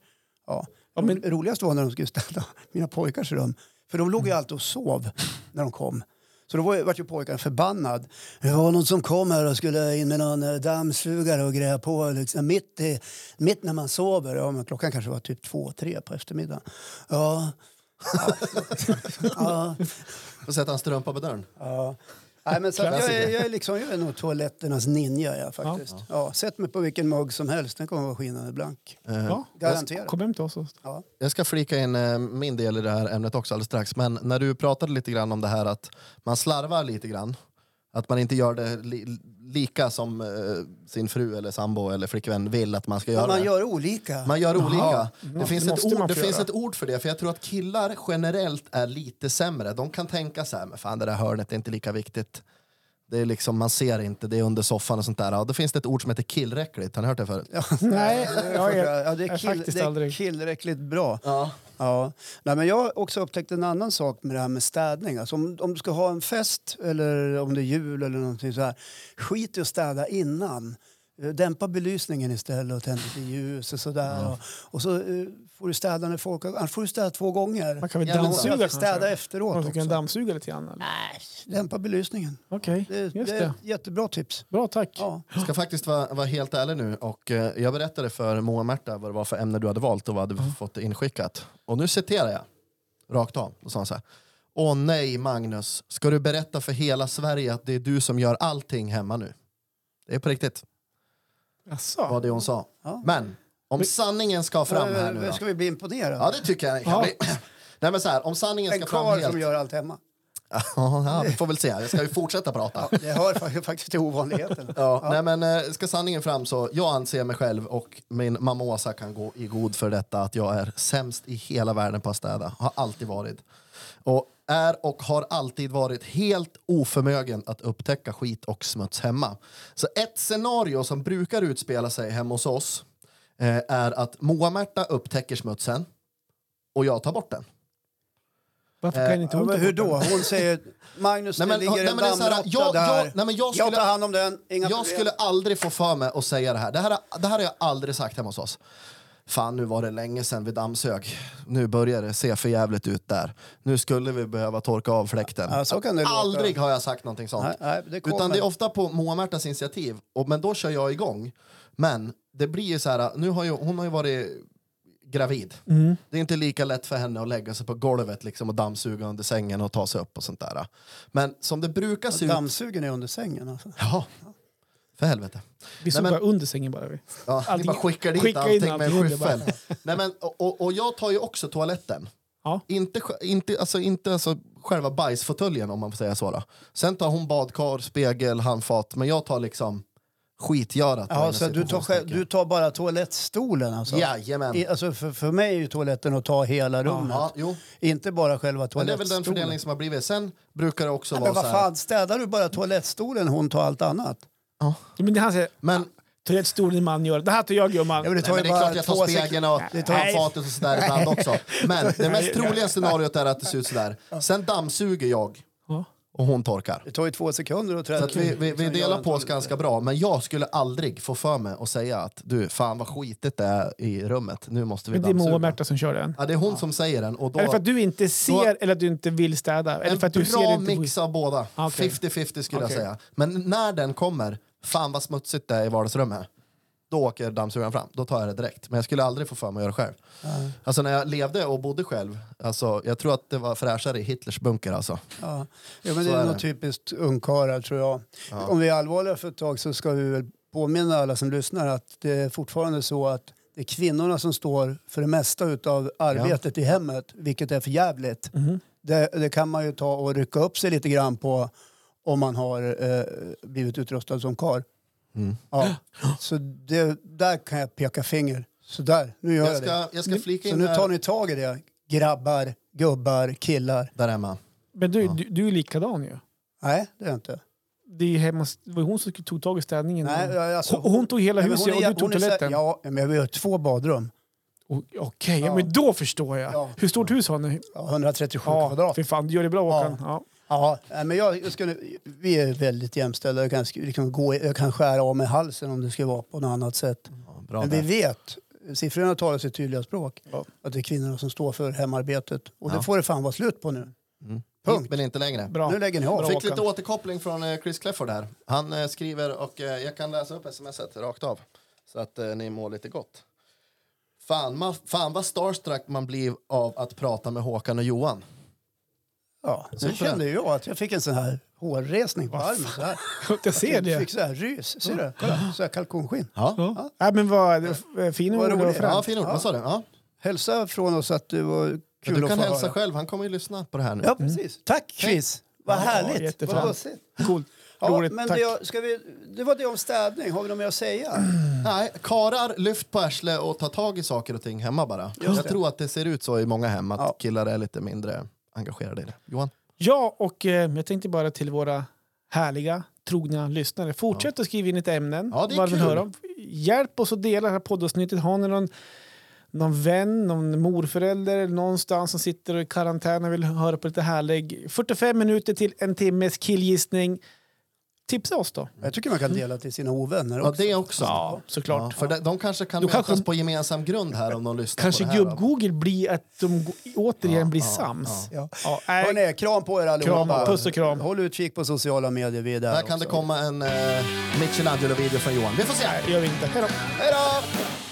Ja.
Ja, men-
Det roligaste var när de skulle städa (laughs) mina pojkars rum. För de låg ju alltid och sov när de kom. Så då var vart ju pojkarna förbannad. Det var någon som kom här och skulle in med någon eh, dammsugare och greja på liksom, mitt, i, mitt när man sover. Ja, men klockan kanske var typ två, tre på eftermiddagen. Ja. Ja.
Får (laughs) sätta en strumpa på dörren.
Ja. Nej, men så jag, är, jag, är liksom, jag är nog toaletternas ninja. Jag, faktiskt. Ja. sätt mig på vilken mugg som helst, den kommer vara skinande blank.
Eh,
Ja.
Garanterat.
Kom hem till oss.
Ja.
Jag ska flika in eh, min del i det här ämnet också alldeles strax. Men när du pratade lite grann om det här att man slarvar lite grann. Att man inte gör det li lika som eh, sin fru eller sambo eller flickvän vill att man ska göra
Men man gör olika.
Man gör olika.
Ja,
Det, finns, ett ord, det finns ett ord för det. För jag tror att killar generellt är lite sämre. De kan tänka så här, men fan det där hörnet är inte lika viktigt. Det är liksom, man ser inte, det är under soffan och sånt där. Ja, då finns det ett ord som heter killräckligt. Har ni hört det förut? (laughs)
Nej, jag är,
ja, det är, kill, det är killräckligt bra.
Ja.
Ja. Nej, men jag har också upptäckt en annan sak med det här med städning. Alltså om, om du ska ha en fest eller om det är jul eller någonting så här. Skit i att städa innan. Eh, Dämpa belysningen istället och tänd lite ljus och sådär. Och, och så eh, får du städa när folk. Annars får du städa två gånger.
Man kan väl
Ja,
dammsuga kanske?
Städa efteråt
Man kan
också.
dammsuga lite grann. eller?
Nej, dämpa belysningen.
Okej,
Det,
just
det är
det.
ett jättebra tips.
Bra, tack.
Ja.
Jag ska faktiskt vara, vara helt ärlig nu. Och, eh, jag berättade för Moa och Märta vad det var för ämne du hade valt och vad du hade fått det inskickat. Och nu citerar jag, rakt av. Och sa han så här. Åh nej Magnus, ska du berätta för hela Sverige att det är du som gör allting hemma nu? Det är på riktigt,
Jaså?
var det hon sa.
Ja.
Men om sanningen ska fram här nu
Eh,
då.
Ska vi bli imponerade?
Ja det tycker jag.
Ja.
bli. (clears throat) Nej men så här, om sanningen
en
ska fram helt.
som gör allt hemma. (laughs)
Ja, vi får väl se. Jag ska ju fortsätta prata.
Ja, det hör fa- faktiskt till ovanligheten.
Ja, Nej, men, eh, ska sanningen fram så jag anser mig själv och min mamma Åsa kan gå i god för detta att jag är sämst i hela världen på att städa. Har alltid varit. Och är och har alltid varit helt oförmögen att upptäcka skit och smuts hemma. Så ett scenario som brukar utspela sig hemma hos oss eh, är att Moa-Märta upptäcker smutsen och jag tar bort den.
Varför kan inte
Ja,
hon
men
ta
hur då? Hon säger Magnus,
Nej, men-
det ligger
nej,
en
men det är så här,
dammråtta
jag-
där.
jag- nej, men jag
jag
skulle-
tar hand om den, inga
Jag
problem.
skulle aldrig få för mig att säga det här. Det här, det här har jag aldrig sagt hemma hos oss. Fan, nu var det länge sedan vi dammsög. Nu börjar det se för jävligt ut där. Nu skulle vi behöva torka av fläkten.
Ja, så kan det låta.
aldrig har jag sagt någonting sånt.
Nej, nej, det.
Utan det är ofta på Moa-Märtas initiativ. Och, men då kör jag igång. Men det blir ju så här, nu har ju, hon har ju varit gravid.
Mm.
Det är inte lika lätt för henne att lägga sig på golvet liksom, och dammsuga under sängen och ta sig upp och sånt där. Men som det brukar se ut...
Dammsugen är under sängen alltså.
Ja, för helvete.
Vi såg bara under sängen bara. Vi.
Ja, ni
Allting-
bara skickar dit
skicka in
allting med
allting under
skyffel. (laughs) Nej, men, och, och, jag tar ju också toaletten.
Ja.
Inte, inte, alltså, inte alltså, själva bajsfåtöljen om man får säga så. Då. Sen tar hon badkar, spegel, handfat. Men jag tar liksom skitgörat.
Ja, så du tar, själv, du tar bara toalettstolen alltså?
Jajamän.
I, alltså för, för mig är ju toaletten att ta hela rummet.
Ja, jo.
Inte bara själva
Men det är väl
toalettstolen.
den fördelning som har blivit. Sen brukar det också
Nej,
vara
men vad
så här...
fan, städar du bara toalettstolen, hon tar allt annat?
Ja, Men det han säger,
Men,
toalettstolen man gör. Det här tar jag gumman.
Ja, men det tar ju
det är klart jag tar spegeln och
Det tar-
handfatet och sådär ibland också. Men det mest troliga scenariot är att det ser ut sådär. Sen dammsuger jag
Ja.
och hon torkar.
Det tar ju två sekunder att
Så
träda
vi, vi, vi delar på oss ganska bra, men jag skulle aldrig få för mig att säga att du, fan vad skitigt det är i rummet, nu måste vi
Men det är Moa
dammsuga.
Märta som kör den.
Ja, det är hon som säger den. Och då,
Är det för att du inte ser eller att du inte vill städa? Eller
en
för att du ser
bra
inte
mix av båda.
Ah, okej.
50-50 skulle
Okej.
jag säga. Men när den kommer, fan vad smutsigt det är i vardagsrummet. Då åker dammsugaren fram, då tar jag det direkt. Men jag skulle aldrig få för mig att göra det själv. Alltså när jag levde och bodde själv, alltså, jag tror att det var fräschare i Hitlers bunker alltså.
Ja. ja, men
Så
det
är
är
det.
något typiskt ungkarlar tror jag. Om vi är allvarliga för ett tag så ska vi väl påminna alla som lyssnar att det är fortfarande så att det är kvinnorna som står för det mesta av arbetet i hemmet, vilket är för jävligt. Det, det kan man ju ta och rycka upp sig lite grann på om man har eh, blivit utrustad som karl. Ja. Så det, där kan jag peka finger. Så där, nu gör jag,
Jag ska,
det.
jag ska flika
Så
in
nu
här,
tar ni tag i det. Grabbar, gubbar, killar.
där hemma.
Men du, du, du är likadan ju.
Nej, det är jag inte.
Det, är hemma, det var hon som tog tag i städningen.
Nej, alltså,
hon, hon tog hela
Nej,
huset
är-
och du tog
hon är så
toaletten.
Ja, men vi har två badrum.
Okej, ja.
Ja.
men då förstår jag.
Ja.
Hur stort hus har ni?
Ja, 137
Ja,
kvadrat.
för fan, du gör det bra Håkan. Ja.
Men jag, jag skulle, vi är väldigt jämställda. Jag kan, liksom gå, jag kan skära av mig halsen om det ska vara på något annat sätt.
Ja, bra
men vi
där.
vet, siffrorna talar sitt tydliga språk,
Ja.
att det är kvinnorna som står för hemarbetet. Och
Ja.
det får det fan vara slut på nu.
Mm.
Punkt.
Men inte längre.
Bra.
Nu lägger ni av.
Bra.
Fick lite återkoppling från eh, Chris Clefford här. Han eh, skriver, och eh, jag kan läsa upp smset rakt av. Så att ni mår lite gott. Fan, ma, fan vad starstruck man blir av att prata med Håkan och Johan.
Ja, sen kände jag att jag fick en sån här hårresning på armen. Så här. (laughs)
Jag ser
Jag
det.
fick så här rys. Ser du? Kolla, så här kalkonskinn.
Ja,
Ja. Nej, men vad eh, fin
Vad
ord fram.
ja fin ord. Vad sa du? Ja.
Hälsa från oss att det var kul
du kan hälsa
höra.
själv, han kommer ju lyssna på det här nu.
Ja, precis. Tack Chris. Vad
Ja,
härligt.
jättefint.
Vad.
Coolt.
Ja,
Roligt.
men
Tack.
det, jag- ska vi, det var det om städning. Har vi något mer att säga? (clears throat)
Nej, karar lyft på arslet och ta tag i saker och ting hemma bara. jag
det.
tror att det ser ut så i många hem, att
Ja.
killar är lite mindre engagerade i det. Johan?
Ja, och eh, jag tänkte bara till våra härliga, trogna lyssnare. Fortsätt att skriva in ett ämnen.
Ja, det är kul.
höra. Hjälp oss att dela det här poddavsnittet. Har ni någon, någon vän, någon morförälder någonstans som sitter i karantän och vill höra på lite härlig 45 minuter till en timmes killgissning. Tipsa oss då.
Jag tycker man kan dela till sina ovänner
Ja,
också.
det också.
Ja, såklart.
Ja, för de, de kanske kan mötas
kanske-
på gemensam grund här om de lyssnar
Kanske
det
gubb-Google blir att de återigen
Ja,
blir
ja,
sams.
Ja.
Ja, nej.
Hörrni, kram på er allihopa.
Kram, puss och kram.
Håll utkik på sociala medier. Vi är där
Där kan det
också.
komma en eh, Michelangelo-video från Johan. Vi får se.
Det gör vi inte. Hej då.
Hej då!